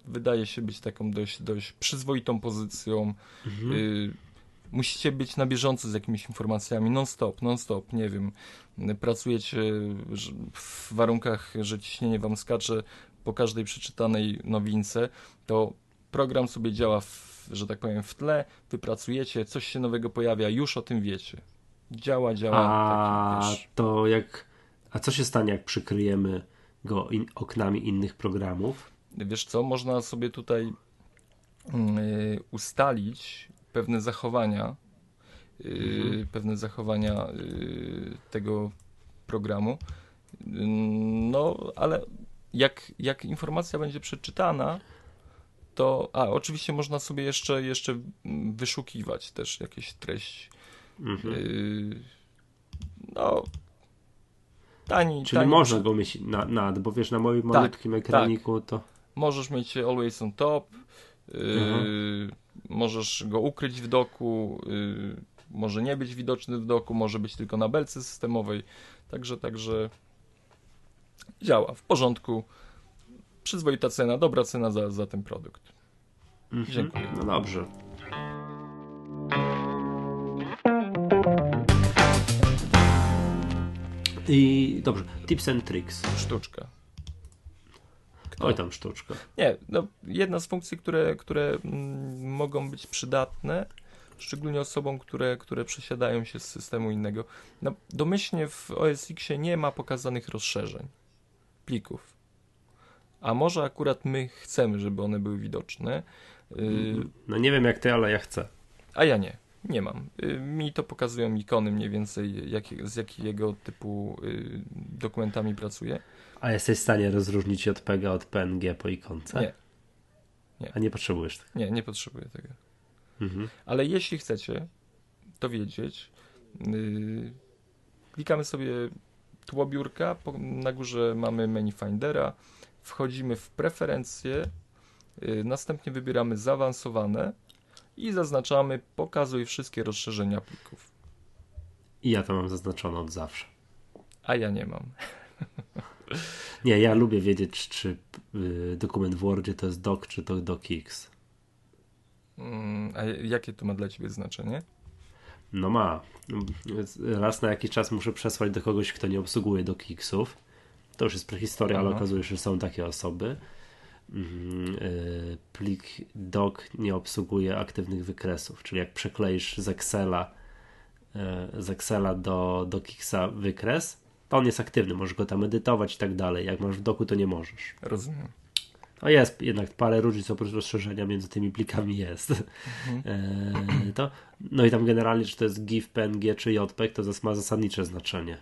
wydaje się być taką dość, dość przyzwoitą pozycją. Mhm. Y, musicie być na bieżąco z jakimiś informacjami, non-stop, non-stop, nie wiem, y, pracujecie że- w warunkach, że ciśnienie wam skacze po każdej przeczytanej nowince, to program sobie działa, w, że tak powiem, w tle, wy pracujecie, coś się nowego pojawia, już o tym wiecie. Działa, działa, A taki, to jak. A co się stanie, jak przykryjemy go in, oknami innych programów? Wiesz co, można sobie tutaj y, ustalić pewne zachowania, y, Mhm. pewne zachowania y, tego programu. No, ale jak, jak informacja będzie przeczytana, to. A, oczywiście można sobie jeszcze, jeszcze mm, wyszukiwać też jakieś treści. Mhm. Y, No. Tani, Czyli tani, można go mieć na, nad, bo wiesz, na moim Tak, malutkim ekraniku to. Możesz mieć always on top, yy, Mhm. możesz go ukryć w doku, yy, może nie być widoczny w doku, może być tylko na belce systemowej. Także, także działa w porządku. Przyzwoita cena, dobra cena za, za ten produkt. Mhm. Dziękuję. No dobrze. I dobrze, tips and tricks. Sztuczka. Oj tam sztuczka. Nie, no, jedna z funkcji, które, które mm, mogą być przydatne, szczególnie osobom, które, które przesiadają się z systemu innego. No, domyślnie w OS nie ma pokazanych rozszerzeń plików. A może akurat my chcemy, żeby one były widoczne, yy, No nie wiem jak ty, ale ja chcę. a ja nie. Nie mam. Yy, mi to pokazują ikony mniej więcej, jakie, z jakiego typu yy, dokumentami pracuję. A jesteś w stanie rozróżnić JPEGa od PNG po ikonce? Nie. Nie. A nie potrzebujesz tego. Nie, nie potrzebuję tego. Mhm. Ale jeśli chcecie to wiedzieć, yy, klikamy sobie tło biurka, po, na górze mamy menu Findera, wchodzimy w preferencje, yy, następnie wybieramy zaawansowane i zaznaczamy pokazuj wszystkie rozszerzenia plików. I ja to mam zaznaczone od zawsze. A ja nie mam. [laughs] Nie, ja lubię wiedzieć, czy y, dokument w Wordzie to jest doc czy to docx. Mm, a jakie to ma dla ciebie znaczenie? No ma. Raz na jakiś czas muszę przesłać do kogoś, kto nie obsługuje docxów. To już jest prehistoria, ale Aha. okazuje się, że są takie osoby. Mm, y, Plik doc nie obsługuje aktywnych wykresów, czyli jak przekleisz z Excela y, z Excela do docxa wykres, to on jest aktywny, możesz go tam edytować i tak dalej. Jak masz w doku, to nie możesz. Rozumiem. No jest jednak parę różnic oprócz rozszerzenia między tymi plikami jest. Mhm. [laughs] E, to, no i tam generalnie, czy to jest GIF, PNG czy JPEG, to ma zasadnicze znaczenie.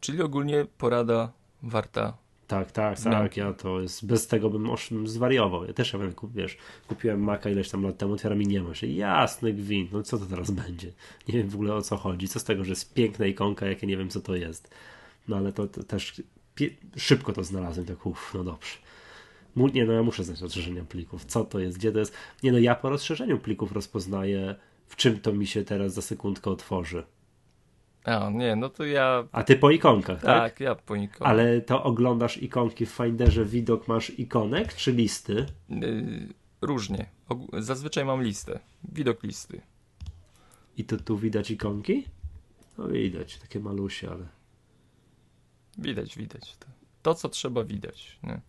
Czyli ogólnie porada warta. Tak, tak, Znam. tak, ja to jest, bez tego bym zwariował. Ja też, ja kup- wiesz, kupiłem Maca ileś tam lat temu, otwieram i nie ma. Jasny gwint, no co to teraz będzie? [laughs] Nie wiem w ogóle o co chodzi. Co z tego, że jest piękna ikonka, jak ja nie wiem co to jest. No ale to, to też szybko to znalazłem, tak uff, no dobrze. Nie, no ja muszę znać rozszerzenia plików. Co to jest, gdzie to jest? Nie, no ja po rozszerzeniu plików rozpoznaję, w czym to mi się teraz za sekundkę otworzy. A, nie, no to ja. A ty po ikonkach, tak? Tak, ja po nikogo. Ale to oglądasz ikonki w Finderze, widok masz ikonek czy listy? Y, różnie. Zazwyczaj mam listę. Widok listy. I to tu widać ikonki? No widać, takie malusie, ale Widać, widać. To, to co trzeba widać. Nie?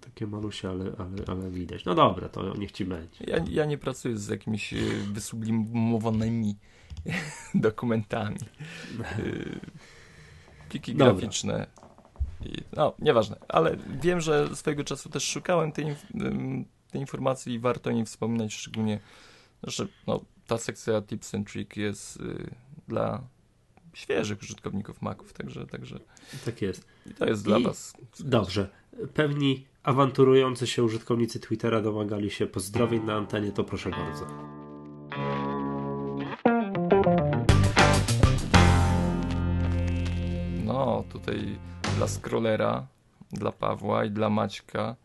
takie malusie, ale, ale, ale widać. No dobra, to niech ci będzie. Ja, ja nie pracuję z jakimiś y, wysublimowanymi [laughs] dokumentami. Y, Pliki Dobra. graficzne. I, no, nieważne, ale wiem, że swojego czasu też szukałem tej, tej informacji i warto o niej wspominać, szczególnie, że no, ta sekcja Tips and Trick jest y, dla świeżych użytkowników Maców, także, także Tak jest. i to jest dla I- Was. Dobrze. Pewni awanturujący się użytkownicy Twittera domagali się pozdrowień na antenie, to proszę bardzo. Tutaj dla scrollera, dla Pawła i dla Maćka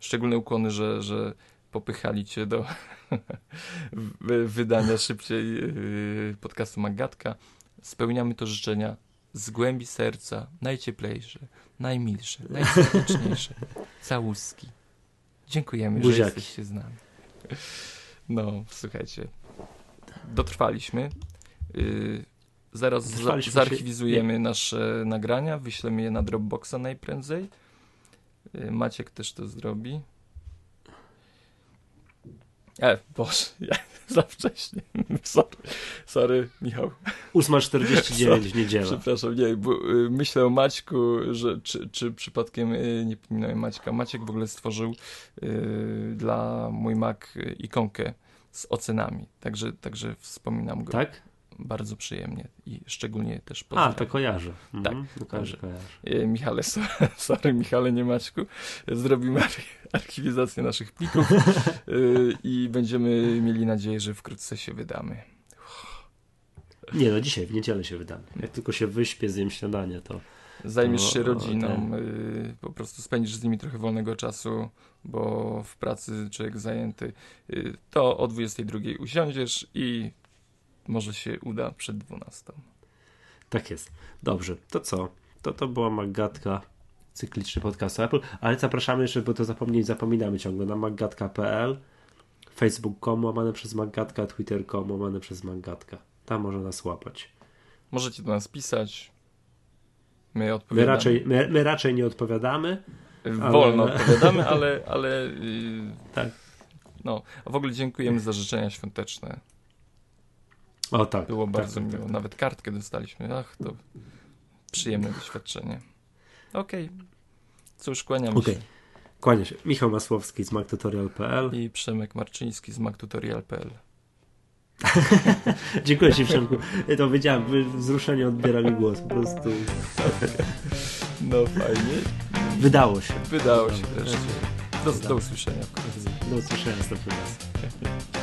szczególne ukłony, że, że popychali cię do [laughs] wy- wydania szybciej yy, podcastu Magatka. Spełniamy to życzenia z głębi serca, najcieplejsze, najmilsze, [laughs] najserdeczniejsze. Całuski. Dziękujemy, że Buziaki. jesteście z nami. No, słuchajcie. Dotrwaliśmy. Yy, zaraz za, Dotrwaliśmy się- zarchiwizujemy nasze nagrania, wyślemy je na Dropboxa najprędzej. Yy, Maciek też to zrobi. E, Boże, [laughs] ja, za wcześnie. [laughs] Sorry, sorry Michał. 8.49 w niedzielę. Przepraszam, nie, bo y, myślę o Maćku, że czy, czy przypadkiem y, nie pominąłem Maćka. Maciek w ogóle stworzył y, dla mój Mac y, ikonkę z ocenami, także, także wspominam go Tak? Bardzo przyjemnie i szczególnie też A, pozdrawiam. to kojarzę. Tak, No, kojarzę, kojarzę. Y, Michale, so, [laughs] sorry Michale, nie Maćku, zrobimy archi- archiwizację naszych plików y, i będziemy mieli nadzieję, że wkrótce się wydamy. Nie, no dzisiaj, w niedzielę się wydamy. Jak tylko się wyśpię, zjem śniadanie, to Zajmiesz się rodziną, y, po prostu spędzisz z nimi trochę wolnego czasu, bo w pracy człowiek zajęty, to o 22 usiądziesz i może się uda przed 12. tak jest. Dobrze, to co? To to była Maggatka, cykliczny podcast Apple, ale zapraszamy jeszcze, bo to zapomnieć, zapominamy ciągle, na maggatka.pl facebook.com łamane przez Maggatka, twitter.com łamane przez Maggatka. Tam można nas łapać. Możecie do nas pisać, my My odpowiadamy. raczej, my, my raczej nie odpowiadamy. ale- Wolno odpowiadamy, ale, ale y, Tak. no, a w ogóle dziękujemy za życzenia świąteczne. O tak. Było tak, bardzo tak, miło. tak. Nawet kartkę dostaliśmy. Ach, to przyjemne doświadczenie. Okej. Cóż, kłaniamy Okej. się. Kłania się. Michał Masłowski z mactutorial.pl I Przemek Marczyński z mactutorial.pl. [laughs] Dziękuję Ci Przemku. To wiedziałem, wzruszenie odbiera mi głos. Po prostu [laughs] No fajnie. wydało się. Wydało się wreszcie. Do, do usłyszenia. Do usłyszenia następnym razem.